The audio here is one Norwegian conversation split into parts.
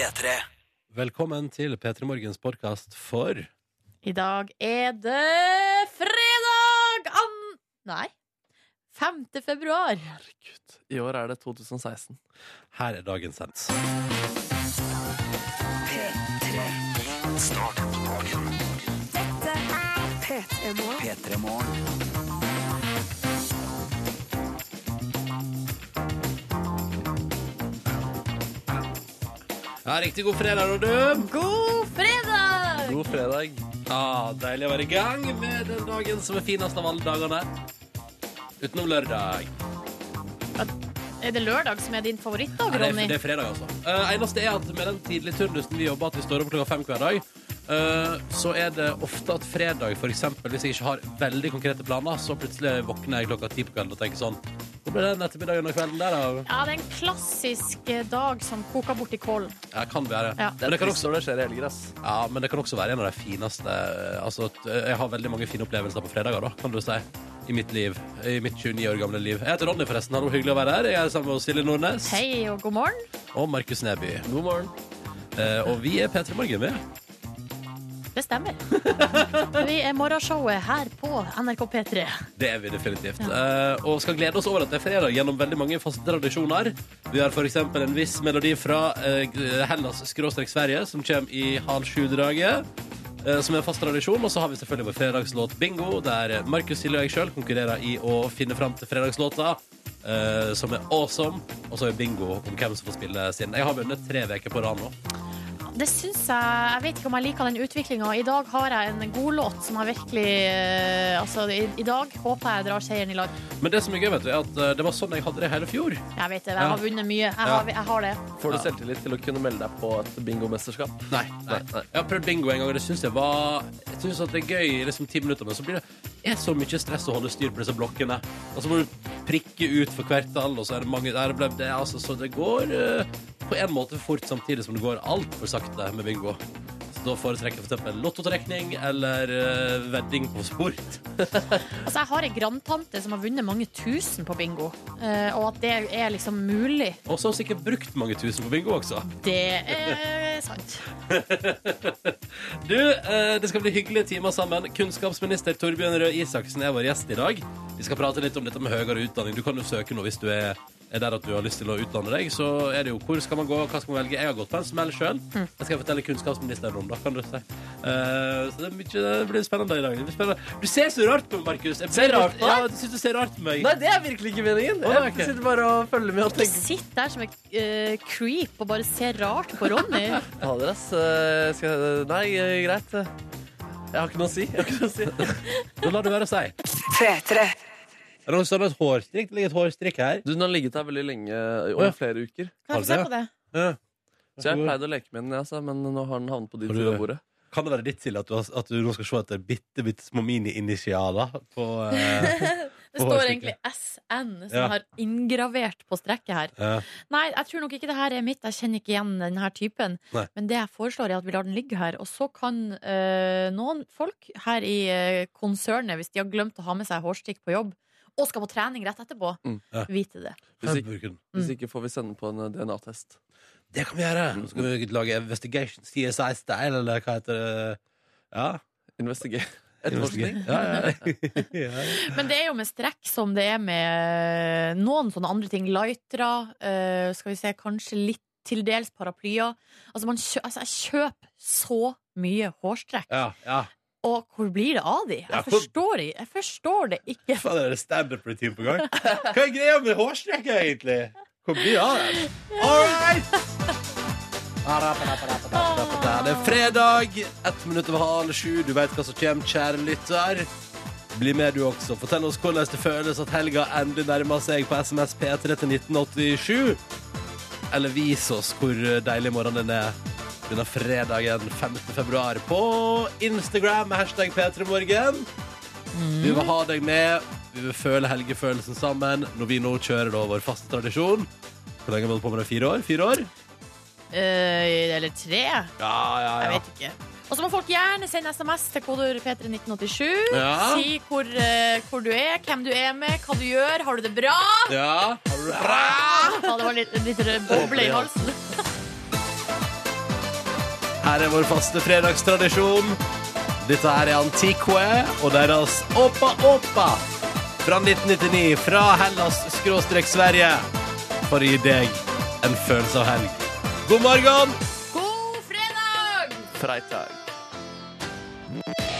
P3. Velkommen til P3 Morgens podkast for I dag er det fredag an... Nei. 5. februar. Herregud. I år er det 2016. Her er dagens sens. Start dagen. P3 Morgen. Ja, Riktig god fredag, da, du. God fredag! God fredag. Ja, Deilig å være i gang med den dagen som er finest av alle dagene. Utenom lørdag. Er det lørdag som er din favorittdag, Nei, det, er, Ronny? det er fredag, altså. Uh, eneste er at med den tidlige turnusen vi jobber, at vi står opp klokka fem hver dag, eh, så er det ofte at fredag, for eksempel, hvis jeg ikke har veldig konkrete planer, så plutselig våkner jeg klokka ti på kvelden og tenker sånn Hvor ble den ettermiddagen og kvelden der, da? Ja, det er en klassisk eh, dag som koker bort i kålen. Ja, kan være. Ja. Det Men det kan også det skjer i helger, ass. Ja, men det kan også være en av de fineste Altså, at, eh, Jeg har veldig mange fine opplevelser på fredager, da, kan du si. I mitt liv. I mitt 29 år gamle liv. Jeg heter Ronny, forresten. Hallo, hyggelig å være her. Jeg er sammen med Silje Nordnes Hei og god morgen. og Markus Neby. God morgen. Eh, og vi er P3 Morgen, vi. Det stemmer. Vi er morgenshowet her på NRK P3. Det er vi definitivt. Eh, og skal glede oss over at det er fredag gjennom veldig mange faste tradisjoner. Vi har f.eks. en viss melodi fra uh, Hellas-Sverige som kommer i halv sju-draget. Eh, Som er en fast tradisjon. Og så har vi selvfølgelig vår fredagslåt Bingo, der Markus, Silje og jeg sjøl konkurrerer i å finne fram til fredagslåta. Uh, som er awesome. Og så er bingo om hvem som får spille sin. Jeg har vunnet tre uker på rad nå. Det syns jeg Jeg vet ikke om jeg liker den utviklinga. I dag har jeg en god låt som har virkelig uh, Altså, i, i dag håper jeg drar seieren i lag. Men det som er gøy, vet du, er at uh, det var sånn jeg hadde det hele fjor. Jeg vet det. Ja. Jeg har vunnet mye. Jeg har, jeg har det. Får du Ja. selvtillit til å kunne melde deg på et bingomesterskap? Nei, nei. Nei. Jeg har prøvd bingo en gang, og det syns jeg var Jeg synes at det er gøy i liksom ti minutter, men så blir det er så mye stress å holde styr på disse blokkene. Og så må du prikke ut for hvert tall, og så er det mange der det, altså, Så det går uh, på en måte fort, samtidig som det går altfor sakte med bingo. Da foretrekker jeg f.eks. lottotrekning eller uh, vedding på sport. Altså, jeg har ei grandtante som har vunnet mange tusen på bingo. uh, og at det er liksom mulig, Og hun sikkert brukt mange tusen på bingo også. det er sant. Du, uh, det skal bli hyggelige timer sammen. Kunnskapsminister Torbjørn Røe Isaksen er vår gjest i dag. Vi skal prate litt om dette med høyere utdanning. Du kan jo søke nå hvis du er, er der at du har lyst til å utdanne deg. Så er det jo hvor skal man gå, hva skal man velge. Jeg har gått på en smell sjøl. Det skal jeg fortelle kunnskapsministeren om, da, kan du si. Uh, så det, er mye, det blir spennende i dag. Det blir spennende. Du ser så rart på meg, Markus. Jeg- Ser rart på deg? Ja, du syns du ser rart på meg. Nei, det er virkelig ikke meningen. Å, Jeg sitter bare og følger med og tenker. Du sitter der som en uh, creep og bare ser rart på Ronny. Fader, ass. eh, Skal Nei, eh, greit. Jeg har ikke noe å si. Jeg har ikke noe å si. Da lar du være å si. Er det noe sånn et hårstrikk? Det ligger et hårstrikk her. Du, den har ligget her veldig lenge, over ja. over flere uker. Kan jeg få se på det? Ja. Så jeg pleide å leke med den, jeg, altså, men nå har den havnet på din Har du side av bordet. Kan det være ditt, Silje, at, du har- at du nå skal se etter bitte, bitte små mini-initialer på eh, Det På står hårstrikket. egentlig SN, som Ja. har inngravert på strekket her. eh, Nei, jeg tror nok ikke det her er mitt. Jeg kjenner ikke igjen denne typen. Nei. Men det jeg foreslår, er at vi lar den ligge her. Og så kan eh, noen folk her i eh, konsernet, hvis de har glemt å ha med seg hårstrikk på jobb, og skal på trening rett etterpå, Mm. Ja. vite det. Hvis ikke, hvis Mm. ikke får vi sende på en eh, DNA-test. Det kan vi gjøre. Så skal vi lage Investigation CSI-style, eller hva heter det? Ja. Investigere. Etterforskning. Ja, ja. ja. Men det er jo med strekk som det er med eh, noen sånne andre ting. Lightere, eh, skal vi se, kanskje litt til dels paraplyer. Altså, man kjø altså, jeg kjøper så mye hårstrekk. ja, ja. Og hvor blir det av de? Jeg forstår, jeg forstår det ikke. Faen, er det standup-routine på gang? Hva er greia med hårstreker, egentlig? Hvor blir det av dem? All right! Det er fredag, ett minutt over halv sju. Du vet hva som kommer, kjære lytter. Bli med du også. Fortell oss hvordan det føles at helga endelig nærmer seg på SMS P3 til 1987. Eller vis oss hvor deilig morgenen er denne fredagen 5. februar på Instagram med hashtag P3morgen. Vi vil ha deg med. Vi vil føle helgefølelsen sammen når vi nå kjører da vår faste tradisjon. Hvor lenge har vi holdt på med det? Fire år? Fire år? Eh, eller tre? Ja, ja, Jeg vet ikke. Og så må folk gjerne sende SMS til kodeord P31987. Ja. Si hvor, uh, hvor du er, hvem du er med, hva du gjør. Har du det bra? Ja. Bra? Ja, det var litt, litt boble i halsen. Her er vår faste fredagstradisjon. Dette her er Antique og deres Oppa Oppa fra 1999 fra Hellas skråstrek Sverige for å gi deg en følelse av helg. God morgen! God fredag! Freitag.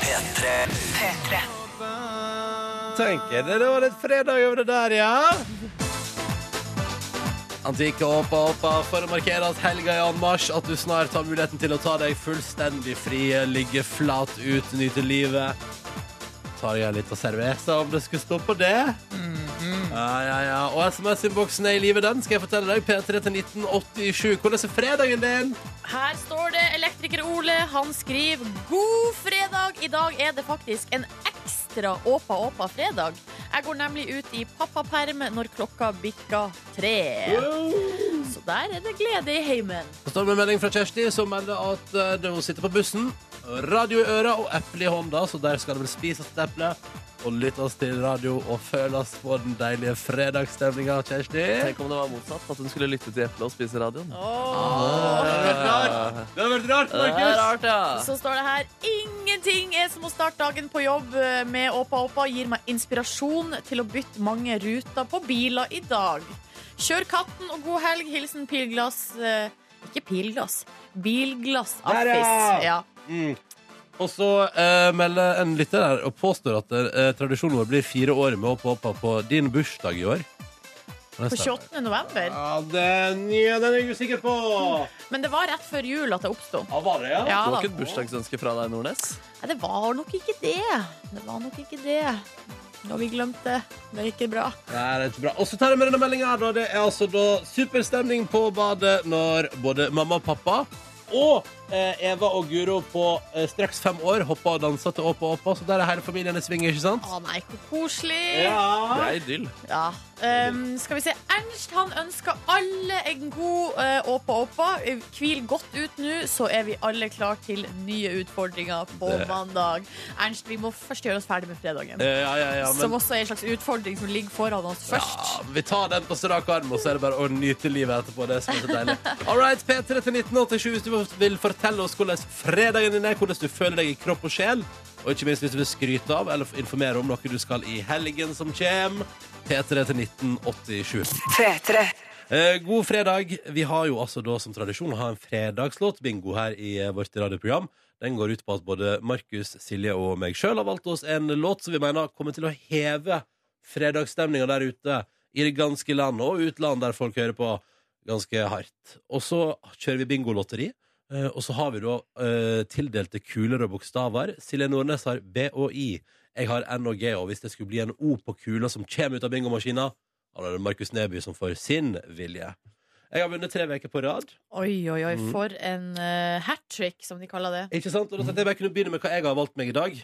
P3. P3. Tenker dere det var litt fredag over det der, ja. Antike Åpa Åpa for å markere at helga er anmarsj, at du snart har muligheten til å ta deg fullstendig fri, ligge flat ut, nyte livet. Tar jeg litt av cerveza om det skulle stå på det. Ja, ja, ja. Og SMS-innboksen er i live, den skal jeg fortelle deg. P3 til 1987. Hvordan er fredagen din? Her står det elektriker Ole. Han skriver God fredag. I dag er det faktisk en ekstra åpa-åpa-fredag. Jeg går nemlig ut i pappaperm når klokka bikker tre. Så der er det glede i heimen. Så står det med melding fra Kjersti, som melder at uh, hun sitter på bussen. Radio i øra og eple i hånda, så der skal det vel spises et eple. Og lytte oss til radio og føles på den deilige fredagsstemninga, Kjersti. Tenk om det var motsatt, at hun skulle lytte til Eple og spise radioen. Åh. Det hadde vært rart, det hadde vært rart Det Markus! rart, ja. Så står det her Ingenting er som å starte dagen på jobb med Åpa Åpa gir meg inspirasjon til å bytte mange ruter på biler i dag. Kjør katten og god helg. Hilsen Pilglass eh, Ikke Pilglass. Bilglass. Affis. Ja. Mm. Og så eh, melder en lytter her og påstår at eh, tradisjonen vår blir fire år med Åpa Åpa på din bursdag i år. På 28. november. Ja, den, ja, den er jeg usikker på. Men det var rett før jul at det oppsto. Ja, var det, ja? Ja, Det var da. ikke et bursdagsønske fra deg, Nordnes? Nei, det var nok ikke det. Det var nok ikke det. Nå har vi glemt det. Det er ikke bra. Nei, det er ikke bra. Og så tar jeg med denne meldinga. Det er altså da superstemning på badet når både mamma og pappa og Eva og Guro på eh, straks fem år hoppa og dansa til Åpa Åpa. Så der er hele familien i sving, ikke sant? Å nei, hvor koselig. Det er idyll. Ja. Um, skal vi se. Ernst han ønsker alle en god uh, åpa åpa. Hvil godt ut nå, så er vi alle klar til nye utfordringer på Det- mandag. Ernst, vi må først gjøre oss ferdig med fredagen. Ja, ja, ja, men... Som også er en slags utfordring som ligger foran oss først. ja, vi tar den på strak arm, og så er det bare å nyte livet etterpå. Det er så deilig. All right, P3 til 1987 hvis du vil fortelle oss hvordan fredagen din er, hvordan du føler deg i kropp og sjel. Og ikke minst hvis du vil skryte av eller informere om noe du skal i helgen som kommer. P3 til 1987. P3. Eh, god fredag. Vi har jo altså da som tradisjon å ha en fredagslåt-bingo her i eh, vårt radioprogram. Den går ut på at både Markus, Silje og meg sjøl har valgt oss en låt som vi mener kommer til å heve fredagsstemninga der ute i det ganske land og utland, der folk hører på ganske hardt. Og så kjører vi bingolotteri. Eh, Og så har vi da eh, tildelte kuler og bokstaver. Silje Nordnes har B og I. Jeg har N og G, og hvis det skulle bli en O på kula som kommer ut av bingomaskina, da er det Markus Neby som får sin vilje. Jeg har vunnet tre uker på rad. Oi, oi, oi, Mm. for en uh, hat trick, som de kaller det. Ikke sant? Og da tenkte jeg bare kunne begynne med hva jeg har valgt meg i dag.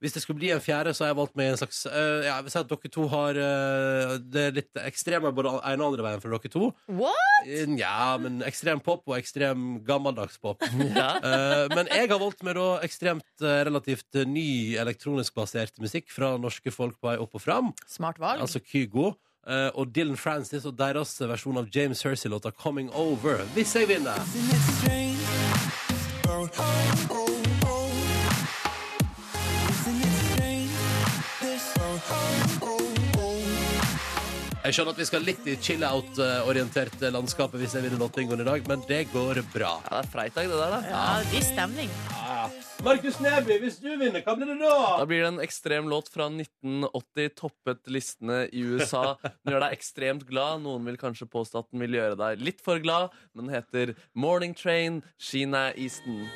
Hvis det skulle bli en fjerde, så har jeg valgt meg en slags eh, ja, Jeg vil si at dere to har eh, Det er litt ekstreme både ene og andre veien for dere to. What? Ja, men ekstrem pop og ekstrem gammeldags pop. Ja. uh, men jeg har valgt meg da ekstremt eh, relativt eh, ny elektronisk basert musikk fra norske folk på vei opp og fram. Smart valg. Altså Kygo. Uh, og Dylan Francis og deres versjon av James Hersey-låta 'Coming Over'. Hvis jeg vinner! Jeg skjønner at vi skal litt i chill-out-orientert landskapet hvis jeg vinner låtbingoen i dag, men det går bra. Ja, det er freitag, det der, da. Ja, det blir stemning. Markus Neby, hvis du vinner, hva blir det da? Da blir det en ekstrem låt fra 1980, toppet listene i USA. Den gjør deg ekstremt glad. Noen vil kanskje påstå at den vil gjøre deg litt for glad, men den heter Morning Train, Sheena Easton.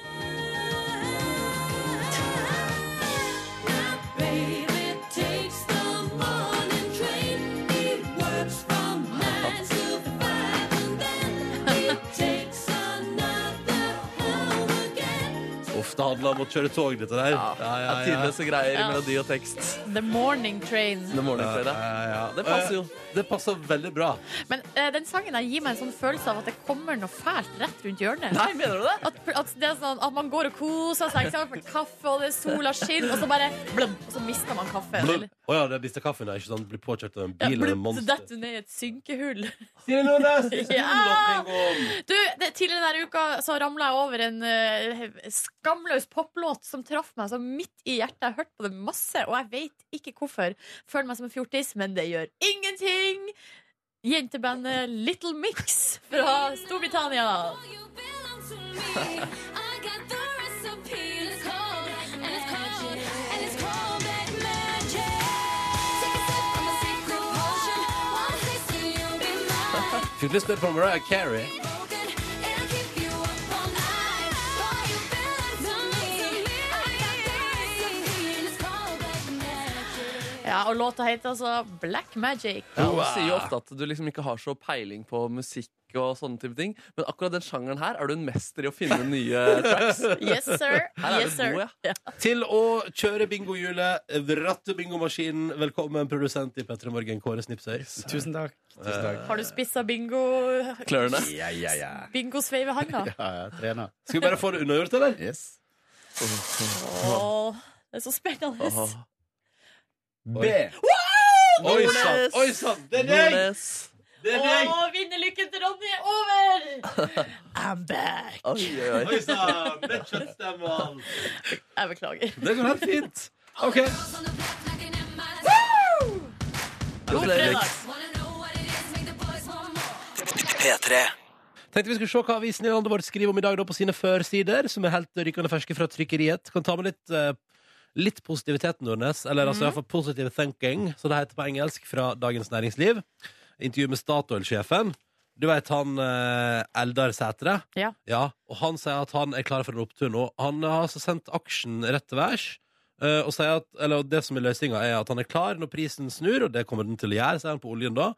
Det handler om å kjøre tog, dette der. Ja, ja, ja, tidløse greier i Ja. melodi og tekst. The Morning Train. The Morning Train, ja. Ja, ja. Det passer jo. Eh, Det passer veldig bra. Men eh, den sangen der gir meg en sånn følelse av at det kommer noe fælt rett rundt hjørnet. Nei, mener du det? At, at, det er sånn, at man går og koser seg, eksempel? Kaffe, og det er sola skinner, og så bare blum, og så mister man kaffen. Å oh, ja, det er Kaffen der, ikke sant? Blir påkjørt av en bil eller en blum, så monster. detter du ned i et synkehull. Silje Nordnes, Ja! Du, det, tidligere denne uka så ramla jeg over en eh, skamløs poplåt som traff meg så midt i hjertet. Jeg har hørt på det masse, og jeg vet ikke hvorfor. Føler meg som en fjortis, men det gjør ingenting. Jentebandet Little Mix fra Storbritannia. Lyst til å på Mariah Carey. Ja, og låta heter altså Black Magic. Ja, Du sier jo ofte at du liksom ikke har så peiling på musikk og sånne type ting, men akkurat den sjangeren her er du en mester i å finne nye tracks. Yes, sir. Her er Yes, du sir. god, ja. Til å kjøre bingohjulet, vratte bingomaskinen. Velkommen, produsent i P3 Morgen, Kåre Snipsøy. Tusen takk. Tusen takk. Har du spissa bingo Klørne. Ja, ja, ja. bingosveivehanda? Ja, ja, trener. Skal vi bare få det unnagjort, eller? Yes. Åh, det er så spennende. Åh. B. Oi sann! Oi sann! Det er deg! Nordnes. Det er deg! Åh, vinnerlykken til Ronny er over! I'm back. Oi, oi, oi. Sann! Med kjøttstemme og. Jeg beklager. Det går helt fint. OK. God. P3. Tenkte vi skulle se hva avisen i landet vårt skriver om i dag da, på sine førsider, som er helt rykende ferske fra trykkeriet. Kan ta med litt, eh, litt positivitet, Nordnes. Eller altså, i hvert fall positive thinking, som det heter på engelsk, fra Dagens Næringsliv. Intervju med Statoil-sjefen. Du vet han eh, Eldar Sætre? Ja. Og han sier at han er klar for en opptur nå. Han har altså sendt aksjen rett til værs. Uh, og at, eller det som er løsninga, er at han er klar når prisen snur, og det kommer den til å gjøre, sier han på oljen da.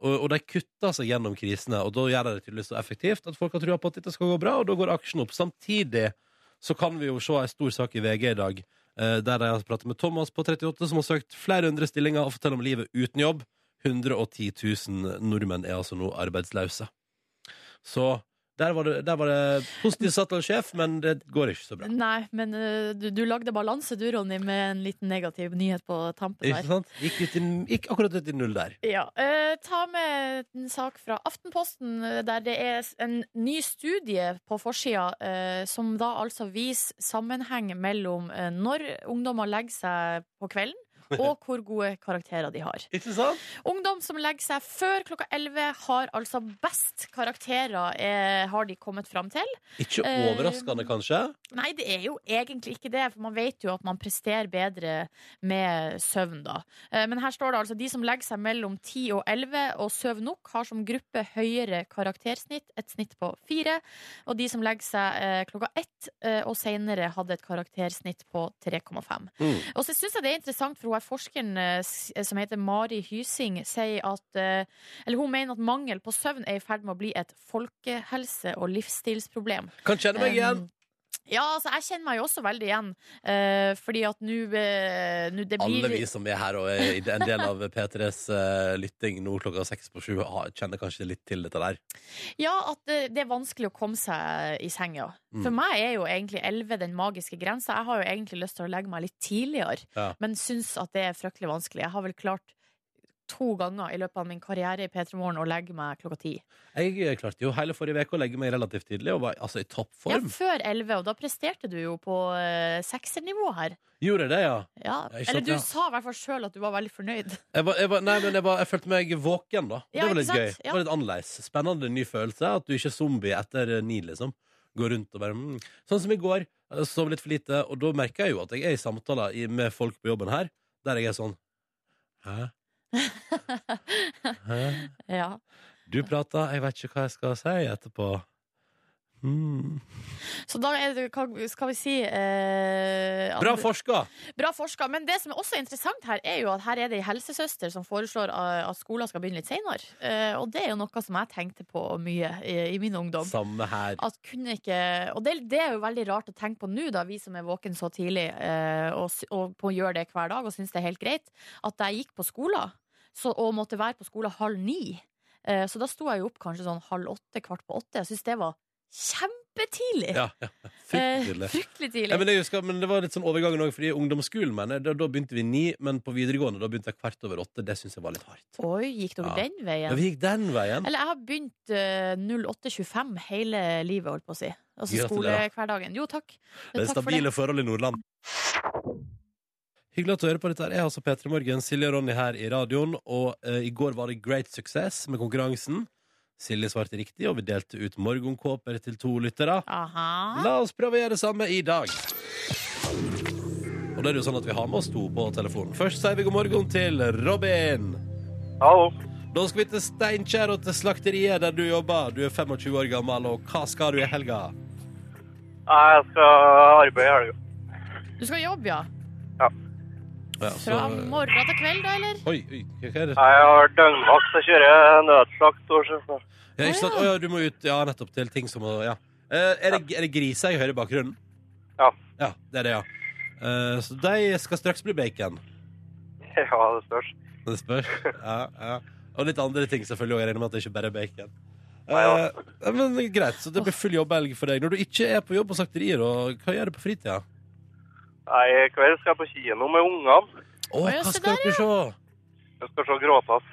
Og, og de kutter seg gjennom krisene, og da gjør de det tydeligvis så effektivt at folk har trua på at dette skal gå bra, og da går aksjen opp. Samtidig så kan vi jo se en stor sak i VG i dag, der de har pratet med Thomas på 38, som har søkt flere hundre stillinger og forteller om livet uten jobb. 110 000 nordmenn er altså nå arbeidsløse. Så der var det, der var det positiv av sjef, men det går ikke så bra. Nei, men uh, du, du lagde balanse du, Ronny, med en liten negativ nyhet på tampen Ikke der. sant? Gikk, ut i, gikk akkurat ut i null der. Ja, Uh, Ta med en sak fra Aftenposten, eh, der det er en ny studie på forsida uh, som da altså viser sammenheng mellom når ungdommer legger seg på kvelden, og hvor gode karakterer de har. Ikke sant? Ungdom som legger seg før klokka 11, har altså best karakterer, eh, har de kommet fram til. Ikke Eh, overraskende, kanskje? Nei, det er jo egentlig ikke det, for man vet jo at man presterer bedre med søvn, da. Eh, Men her står det altså de som legger seg mellom 10 og 11 og sover nok, har som gruppe høyere karaktersnitt, et snitt på 4. Og de som legger seg eh, klokka 1 eh, og senere hadde et karaktersnitt på 3,5. Mm. Og så syns jeg det er interessant, for hun er forskeren eh, som heter Mari Hysing, sier at eh, Eller hun mener at mangel på søvn er i ferd med å bli et folkehelse- og livsstilsproblem. Kan kjenne meg igjen. Ja, altså jeg kjenner meg jo også veldig igjen. Uh, fordi at nå uh, blir Alle vi som er her og er i en del av P3s uh, lytting nå klokka seks på sju, kjenner kanskje litt til dette der. Ja, at det, er vanskelig å komme seg i senga. Mm. For meg er jo egentlig 11 den magiske grensa. Jeg har jo egentlig lyst til å legge meg litt tidligere, Ja. men syns at det er fryktelig vanskelig. Jeg har vel klart to ganger i løpet av min karriere i P3 Morgen å legge meg klokka ti. Jeg eh, klarte jo hele forrige uke å legge meg relativt tidlig, og var altså i Ja, før 11, og da presterte du jo på uh, seksernivå her. Gjorde jeg det, ja. Ja. Jeg Eller du sa i hvert fall sjøl at du var veldig fornøyd. Jeg, var, jeg, var, nei, men jeg, var, jeg følte meg våken, da. Ja, det var litt gøy. Det var litt annerledes. Spennende ny følelse. At du ikke er zombie etter eh, ni, liksom. Går rundt og bare mm. Sånn som i går. Jeg sov litt for lite, og da merker jeg jo at jeg er i samtaler med folk på jobben her, der jeg er sånn Hæ? Ja. Du prater, jeg vet ikke hva jeg skal si etterpå. Hmm. Så da er det, skal vi si eh, Bra forska! Bra forska. Men det som er også interessant her, er jo at her er det ei helsesøster som foreslår eh, at skolen skal begynne litt seinere. Eh, og det er jo noe som jeg tenkte på mye i, i min ungdom. Samme her. At kunne ikke, og det, det er jo veldig rart å tenke på nå, da, vi som er våken så tidlig eh, og, og på å gjøre det hver dag og syns det er helt greit, at jeg gikk på skolen så, og måtte være på skolen halv ni. Eh, så da sto jeg jo opp kanskje sånn halv åtte, kvart på åtte. Jeg syns det var kjempetidlig. Ja, ja. Eh, Fryktelig tidlig. Ja, men, jeg husker, men det var litt sånn overgangen òg, fordi ungdomsskolen mener da, da begynte vi ni, men på videregående da begynte jeg kvart over åtte. Det syns jeg var litt hardt. Oi, gikk dere Ja. den Ja, vi gikk den veien. Eller jeg har begynt uh, 08.25 hele livet, holdt på å si. Altså skolehverdagen. Jo, takk. Det er stabile for forhold i Nordland. Hyggelig at du hører på dette. her. Jeg er altså P3 Morgen, Silje og Ronny her i radioen. Og uh, i går var det great success med konkurransen. Silje svarte riktig, og vi delte ut morgenkåper til to lyttere. Aha. La oss prøve å gjøre det samme i dag. Og da er det jo sånn at vi har med oss to på telefonen. Først sier vi god morgen til Robin. Hallo. Da skal vi til Steinkjer og til slakteriet der du jobber. Du er 25 år gammel, og hva skal du i helga? Nei, Jeg skal arbeide i helga. Du skal jobbe, ja? Ja, så- Fra morgen til kveld, da, eller? Oi, oi, hva er det? Jeg har døgnvakt og kjører nødslakt. og så- Ja, ikke sant? Å, ja, du må ut ja, nettopp til ting som ja. Eh, er, det, er det griser jeg hører i bakgrunnen? Ja. Ja, det er det, ja. Eh, så de skal straks bli bacon. Ja, det spørs. Det spørs. Ja, ja. Og litt andre ting, selvfølgelig. Og jeg regner med at det ikke bare er bacon. Nei, ja. Eh, men Greit, så det blir full jobbhelg for deg. Når du ikke er på jobb på slakterier, hva gjør du på fritida? Nei, I kveld skal jeg på kino med ungene. Å, hva skal der, dere se? Jeg skal se Gråtass.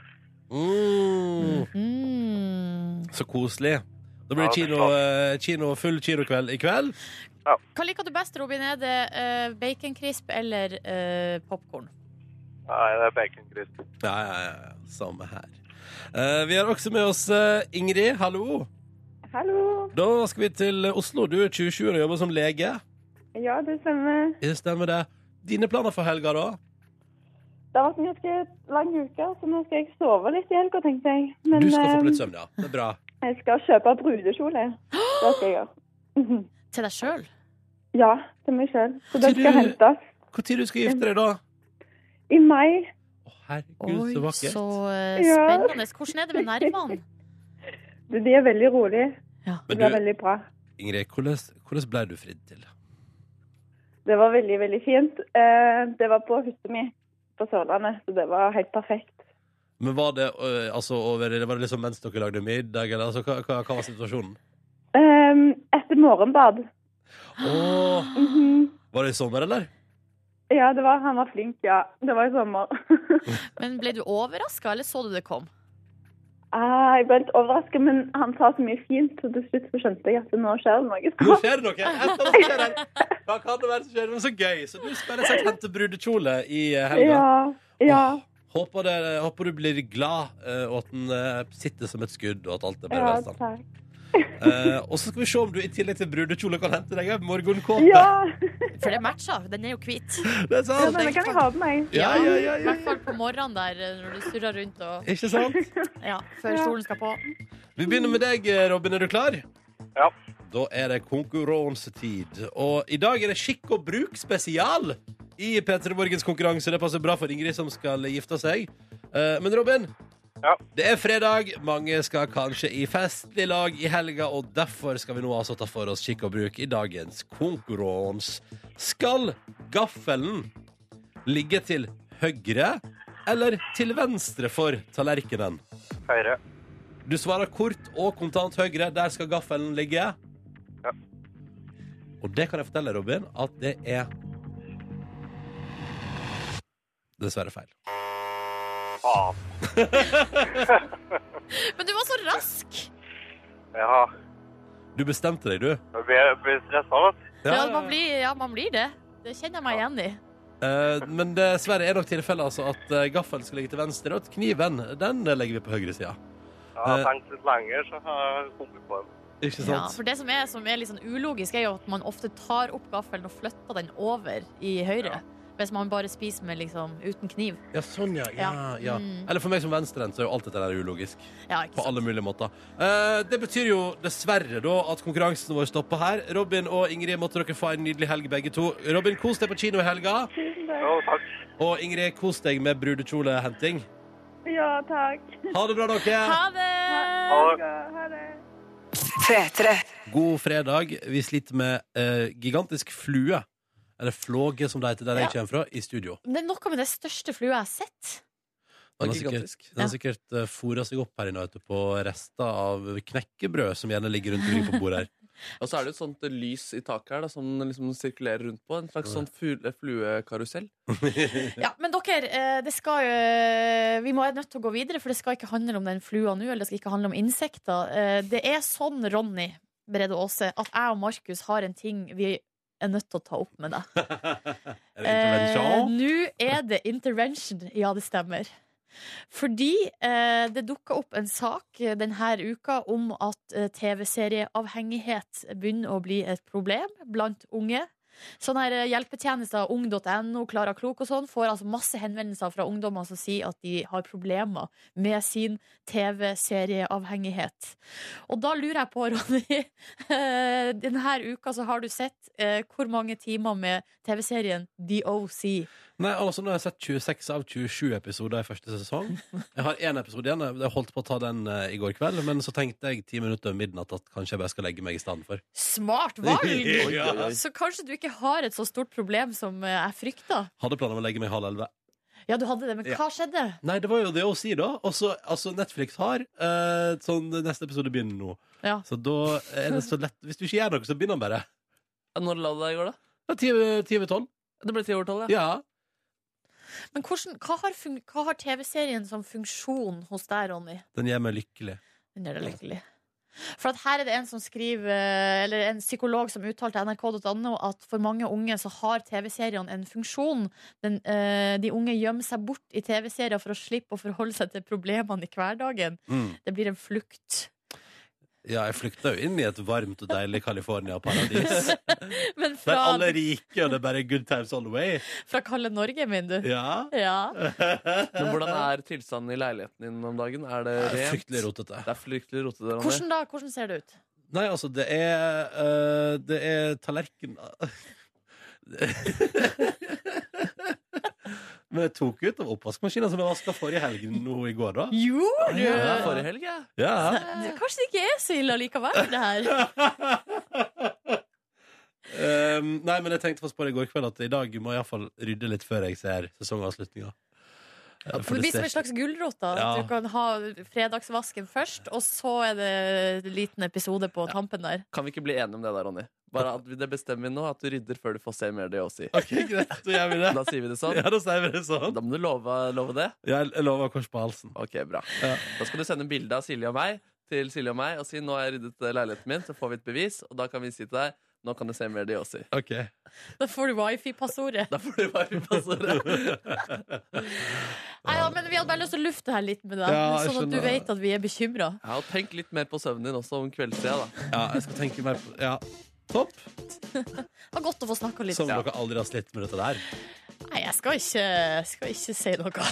Mm, Mm. så koselig. Da blir det kino, eh, kino, full kinokveld i kveld. Hva liker du best, Robin? Er det uh, baconcrisp eller uh, popkorn? Nei, det er baconcrisp. Ja, ja, ja. Samme her. Uh, vi har også med oss uh, Ingrid. Hallo. Hallo. Da skal vi til Oslo. Du er 27 år og jobber som lege. Ja, det stemmer. Det Stemmer det. Dine planer for helga, da? Det har vært en ganske lang uke, så nå skal jeg sove litt i helga, tenkte jeg. Men Du skal få på litt eh, søvn, ja. Det er bra. jeg skal kjøpe brudekjole. Det skal jeg gjøre. Til deg sjøl? Ja, til meg sjøl. Så det skal hentes Når du skal gifte deg, da? i mai. Å, herregud, Oi, så vakkert. så eh, spennende. Hvordan er det med nervene? Det- De er veldig rolige. Ja. Det blir veldig bra. Ingrid, hvordan, hvordan ble du fridd til? Det var veldig, veldig fint. Eh, Det var på hytta mi på Sørlandet, så det var helt perfekt. Men var det, øh, altså, over, var det liksom mens dere lagde middag, eller altså, hva, hva, hva var situasjonen? Um, Etter morgenbad. Oh. Mm -hmm. var det i sommer, eller? Ja, det var, han var flink, ja. Det var i sommer. Men ble du overraska, eller så du det kom? Ah, jeg ble litt overrasket, men han sa så mye fint, så til slutt så skjønte jeg at nå skjer det noe. Nå skjer det noe! Hva kan det være som skjer? Men så gøy. Så du spiller seg hente brudekjole i eh, helga. Ja, ja, Åh, Håper, det, håper du blir glad, eh, og at den eh, sitter som et skudd, og at alt er bare ja, velstand. takk. Eh, og så skal vi se om du i tillegg til brudekjole kan hente deg en morgenkåpe. Ja, For det matcher. Den er jo hvit. Det er ja, sant! men det kan jeg ha på meg. Ja, ja, ja, I ja. hvert fall på morgenen der eh, når du surrer rundt og Ikke sant? Ja, før Ja. solen skal på. Vi begynner med deg, eh, Robin. Er du klar? Ja. Da er det konkurransetid. Og i dag er det Skikk og bruk spesial i P3 Morgens konkurranse. Det passer bra for Ingrid som skal gifte seg. Eh, Men Robin, Ja. det er fredag. Mange skal kanskje i festlig lag i helga, og derfor skal vi nå altså ta for oss kikk og bruk i dagens konkurranse. Skal gaffelen ligge til høyre eller til venstre for tallerkenen? Høyre. Du svarer kort og kontant høyre. Der skal gaffelen ligge. Ja. Og det kan jeg fortelle, Robin, at det er Dessverre feil. Faen. Men du var så rask! Ja. Du bestemte deg, du. Jeg ble, stressa, vet du. Ja, man, blir, ja, man blir det. Det kjenner jeg meg igjen i. Eh, men dessverre er nok tilfellet altså at eh, gaffelen skal ligge til venstre, og at kniven den legger vi på høyre sida. Jeg har Eh. tenkt litt lenger, så har jeg kommet på den. Ikke Ja, for det som er, som er litt sånn ulogisk, er jo at man ofte tar opp gaffelen og flytter den over i høyre. Hvis man bare spiser med liksom uten kniv. Ja, sånn, ja. ja, Ja. Mm. Eller for meg som venstrehendt så er jo alt dette der ulogisk. Ja, ikke På sant? alle mulige måter. Eh, det betyr jo dessverre da at konkurransen vår stopper her. Robin og Ingrid, måtte dere få en nydelig helg begge to. Robin, kos deg på kino i helga. Tusen takk. Og Ingrid, kos deg med brudekjolehenting. Ja, takk. Ha det bra, dere. Ha det! Ha det. Ha det. God fredag. Vi sliter med eh, gigantisk flue. Eller flåge, som det heter der jeg kommer fra, i studio. Det er noe med det største flua jeg har sett. Den har sikkert, den har sikkert uh, fôra seg opp her inne vet du, på rester av knekkebrød som gjerne ligger rundt omkring på bordet her. Og så er det et sånt lys i taket her da, som liksom sirkulerer rundt på. En slags sånn fluekarusell. Ja, men dere, eh, det skal jo eh, Vi må er nødt til å gå videre, for det skal ikke handle om den flua nå. Eller det skal ikke handle om insekter. Eh, Det er sånn, Ronny Brede Aase, at jeg og Markus har en ting vi er nødt til å ta opp med deg. Er det Eh, intervention? Nå er det intervention. Ja, det stemmer. Fordi eh, det dukka opp en sak eh, denne uka om at eh, TV-serieavhengighet begynner å bli et problem blant unge. Sånne her eh, hjelpetjenester, ung.no, Klara Klok og sånn, får altså masse henvendelser fra ungdommer som sier at de har problemer med sin TV-serieavhengighet. Og da lurer jeg på, Ronny, eh, denne uka så har du sett eh, hvor mange timer med TV-serien The OC? Nei, altså Nå har jeg sett 26 av 27 episoder i første sesong. Jeg har én episode igjen. Jeg holdt på å ta den eh, i går kveld, men så tenkte jeg ti minutter over midnatt at kanskje jeg bare skal legge meg i stedet for. Smart valg! Ja. Så kanskje du ikke har et så stort problem som eh, jeg frykta. Hadde planer om å legge meg halv elleve. Ja, du hadde det, men hva skjedde? Nei, det var jo det å si, da. Og så, altså, Netflix har eh, sånn Neste episode begynner nå. Ja. Så da er det så lett Hvis du ikke gjør noe, så begynner han bare. Når la du deg i går, da? Ja, ti ti over tolv. Det ble ti over tolv, ja. Ja. Men hvordan, hva har, hva har TV-serien som funksjon hos deg, Ronny? Den gjør meg lykkelig. Den gjør deg lykkelig. For at her er det en som skriver eh, Eller en psykolog som uttalte nrk.no at for mange unge så har TV-seriene en funksjon. Den, eh, de unge gjemmer seg bort i TV-serier for å slippe å forholde seg til problemene i hverdagen. Mm. Det blir en flukt. Ja, jeg flykta jo inn i et varmt og deilig California-paradis. Men Der alle er rike, og det er bare good times all the way. fra kalde Norge, mener du? Ja. Ja. Men hvordan er tilstanden i leiligheten din om dagen? Er det Det er fryktelig rotete. Det er fryktelig rotete. Ronny. Hvordan da? Hvordan ser det ut? Nei, altså, det er uh, Det er tallerken Men jeg tok ut av oppvaskmaskinen som jeg vaska forrige helg nå i går, da. Gjorde du? Ja, forrige helg, ja. Ja. Kanskje det ikke er så ille allikevel, det her. Um, nei, men jeg tenkte på det i går kveld at i dag må jeg iallfall rydde litt før jeg ser sesongavslutninga. Eh, for det blir som en slags gulrot. Ja. Du kan ha fredagsvasken først, og så er det en liten episode på tampen der. Kan vi ikke bli enige om det der, Ronny? Bare at Det bestemmer vi nå, at du rydder før du får se mer det å si. OK, greit, da gjør vi det. Da sier vi det sånn. Ja, da sier vi det sånn. Da må du love, love det. Jeg, jeg lover kors på halsen. Ok, bra. Ja. Da skal du sende bilde av Silje og meg til Silje og meg og si nå har jeg ryddet leiligheten min, så får vi et bevis, og da kan vi si til deg nå kan du se mer det også. si. OK. Da får du wifi-passordet. Da får du bare passordet. Nei, ja, men Vi hadde bare lyst til å lufte her litt med deg, Ja, sånn at du vet at vi er bekymra. Ja, og tenk litt mer på søvnen din også om kveldstida, da. Ja, jeg skal tenke mer på Ja, topp. Det var godt å få snakka litt. Som dere aldri har slitt med dette der. Nei, jeg skal ikke, skal ikke si noe.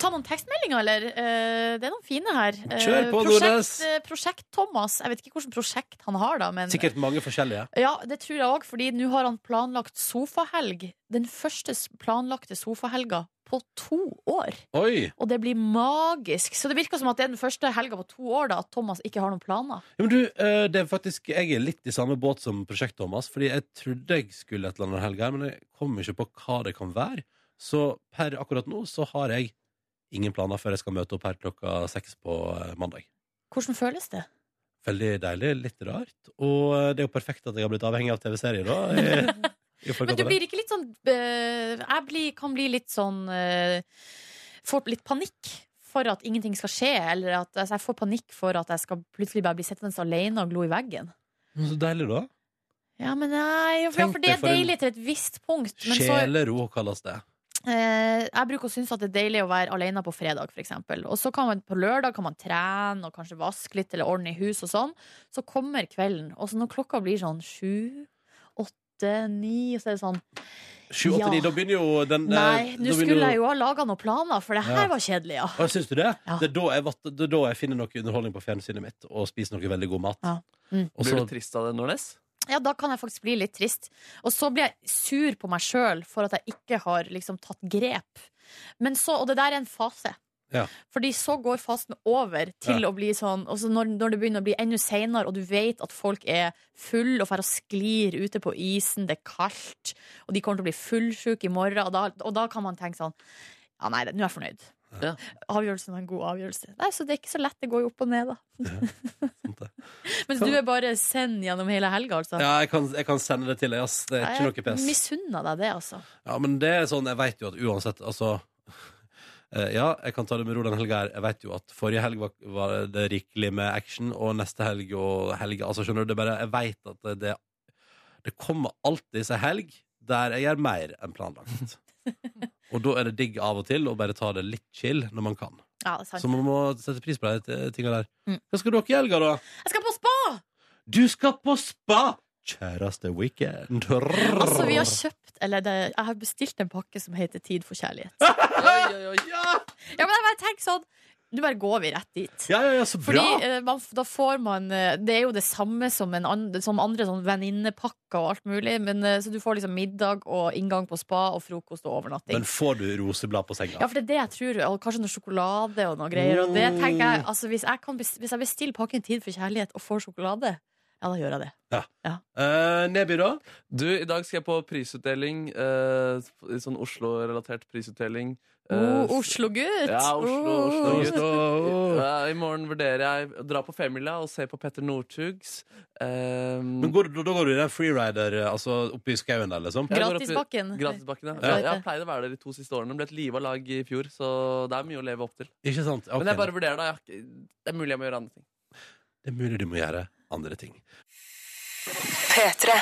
Ta noen tekstmeldinger, eller? Eh, Det er noen fine her. Eh, Kjør på, prosjekt, Nordnes. eh, prosjekt Thomas. Jeg vet ikke hvilket prosjekt han har, da. Men Sikkert mange forskjellige. Ja, det tror jeg òg, fordi nå har han planlagt sofahelg. Den første planlagte sofahelga på to år. Oi! Og det blir magisk. Så det virker som at det er den første helga på to år da, at Thomas ikke har noen planer. Ja, men du, det er faktisk, Jeg er litt i samme båt som Prosjekt Thomas. Fordi jeg trodde jeg skulle et eller annet helg her, men jeg kom ikke på hva det kan være. Så per akkurat nå så har jeg ingen planer før jeg skal møte opp her klokka seks på eh, mandag. Hvordan føles det? Veldig deilig, litt rart. Og eh, det er jo perfekt at jeg har blitt avhengig av TV-serier, da. I, Men du blir ikke litt sånn eh, Jeg blir, kan bli litt sånn Får litt panikk for at ingenting skal skje, eller at altså, jeg får panikk for at jeg skal plutselig bare bli sittende alene og glo i veggen. Men Så deilig, da. Ja, men nei, ja, for det er for deilig til et visst punkt. Sjelero kalles det. Eh, jeg bruker å synes at det er deilig å være alene på fredag, for eksempel. Og så kan man på lørdag kan man trene og kanskje vaske litt eller ordne i hus og sånn. Så kommer kvelden, og så når klokka blir sånn sju, åtte, ni, og så er det sånn Sju, åtte, ni. Da begynner jo den eh, Nei, nå skulle jo- jeg jo ha laga noen planer, for det her Ja. var kjedelig, ja. Å, Syns du det? Ja. Det, er da jeg, det er da jeg finner noe underholdning på fjernsynet mitt og spiser noe veldig god mat. Ja. Mm. Og Blir du trist av det, Nordnes? Ja, da kan jeg faktisk bli litt trist. Og så blir jeg sur på meg sjøl for at jeg ikke har liksom tatt grep. Men så, og det der er en fase. Ja. Fordi så går fasen over til Ja. å bli sånn Og så når, når det begynner å bli enda seinere, og du vet at folk er full og får og sklir ute på isen, det er kaldt, og de kommer til å bli fullsjuke i morgen, og da, og da kan man tenke sånn Ja, nei, nå er jeg fornøyd. Ja. Avgjørelsen var en god avgjørelse. Nei, Så det er ikke så lett. Det går jo opp og ned, da. sant det. Mens du er bare send gjennom hele helga, altså. Ja, jeg kan, jeg kan sende det til deg, ass. Det er ikke noe Jeg pes. misunner deg det, altså. Ja, men det er sånn, jeg vet jo at uansett, altså eh, Ja, jeg kan ta det med ro den helga her. Jeg vet jo at forrige helg var, var det rikelig med action, og neste helg og helga Altså, skjønner du, det bare Jeg vet at det, det, det kommer alltid seg helg der jeg gjør mer enn planlagt. og da er det digg av og til å bare ta det litt chill når man kan. Ja, det er sant. Så man må sette pris på de tinga der. Mm. Hva skal dere i helga, da? Jeg skal på spa! Du skal på spa! Kjæreste weekend. Altså, vi har kjøpt Eller det, jeg har bestilt en pakke som heter Tid for kjærlighet. Oi, oi, oi. Ja! Ja, men jeg bare tenker sånn Nå bare går vi rett dit. Ja, ja, ja, så Fordi eh, man, da får man eh, Det er jo det samme som, en andre, som andre sånn venninnepakker og alt mulig. Men, eh, så du får liksom middag og inngang på spa og frokost og overnatting. Men får du roseblad på senga? Ja, for det er det jeg tror. Og kanskje noe sjokolade og noe greier. Og det Mm. tenker jeg, altså hvis jeg, kan hvis jeg bestiller pakken Tid for kjærlighet og får sjokolade, ja, da gjør jeg det. Eh, Neby, da? Du, i dag skal jeg på prisutdeling. Uh, sånn Oslo-relatert prisutdeling. Eh, Oh, Oslo-gutt! Ja, Oslo, Oh. Oslo-gutt. Oslo. Ja, I morgen vurderer jeg å dra på Femmila og se på Petter Northugs. Um, Men går, du- da går du i den freerider, altså oppi skauen der, liksom? I- Gratisbakken. Gratisbakken, ja. Ja. Jeg, jeg har å være der de to siste årene. Ble et liva lag i fjor, så det er mye å leve opp til. Ikke sant? Okay. Men jeg bare vurderer det. Det er mulig jeg må gjøre andre ting. Det er mulig du må gjøre andre ting. P3.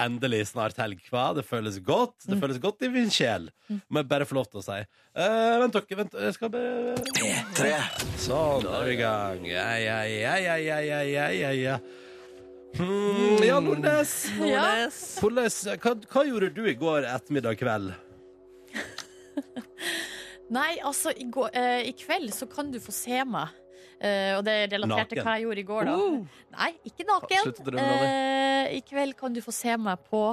Endelig snart helg, hva? Det føles godt. Det Mm. føles godt i min sjel. Må jeg bare få lov til å si. Eh, vent, dere. Vent, jeg skal bare P3. Sånn, da er vi i gang. Ja, ja, ja, ja, ja, ja, ja, ja, ja. Hmm, ja, Nordnes. Ja. Hvordan, hva, hva gjorde du i går ettermiddag kveld? Nei, altså, i, går, eh, i kveld så kan du få se meg. Eh, og det er relatert til hva jeg gjorde i går, da. Uh. Nei, ikke naken. Slutt å drømme, Ronny. Eh, I kveld kan du få se meg på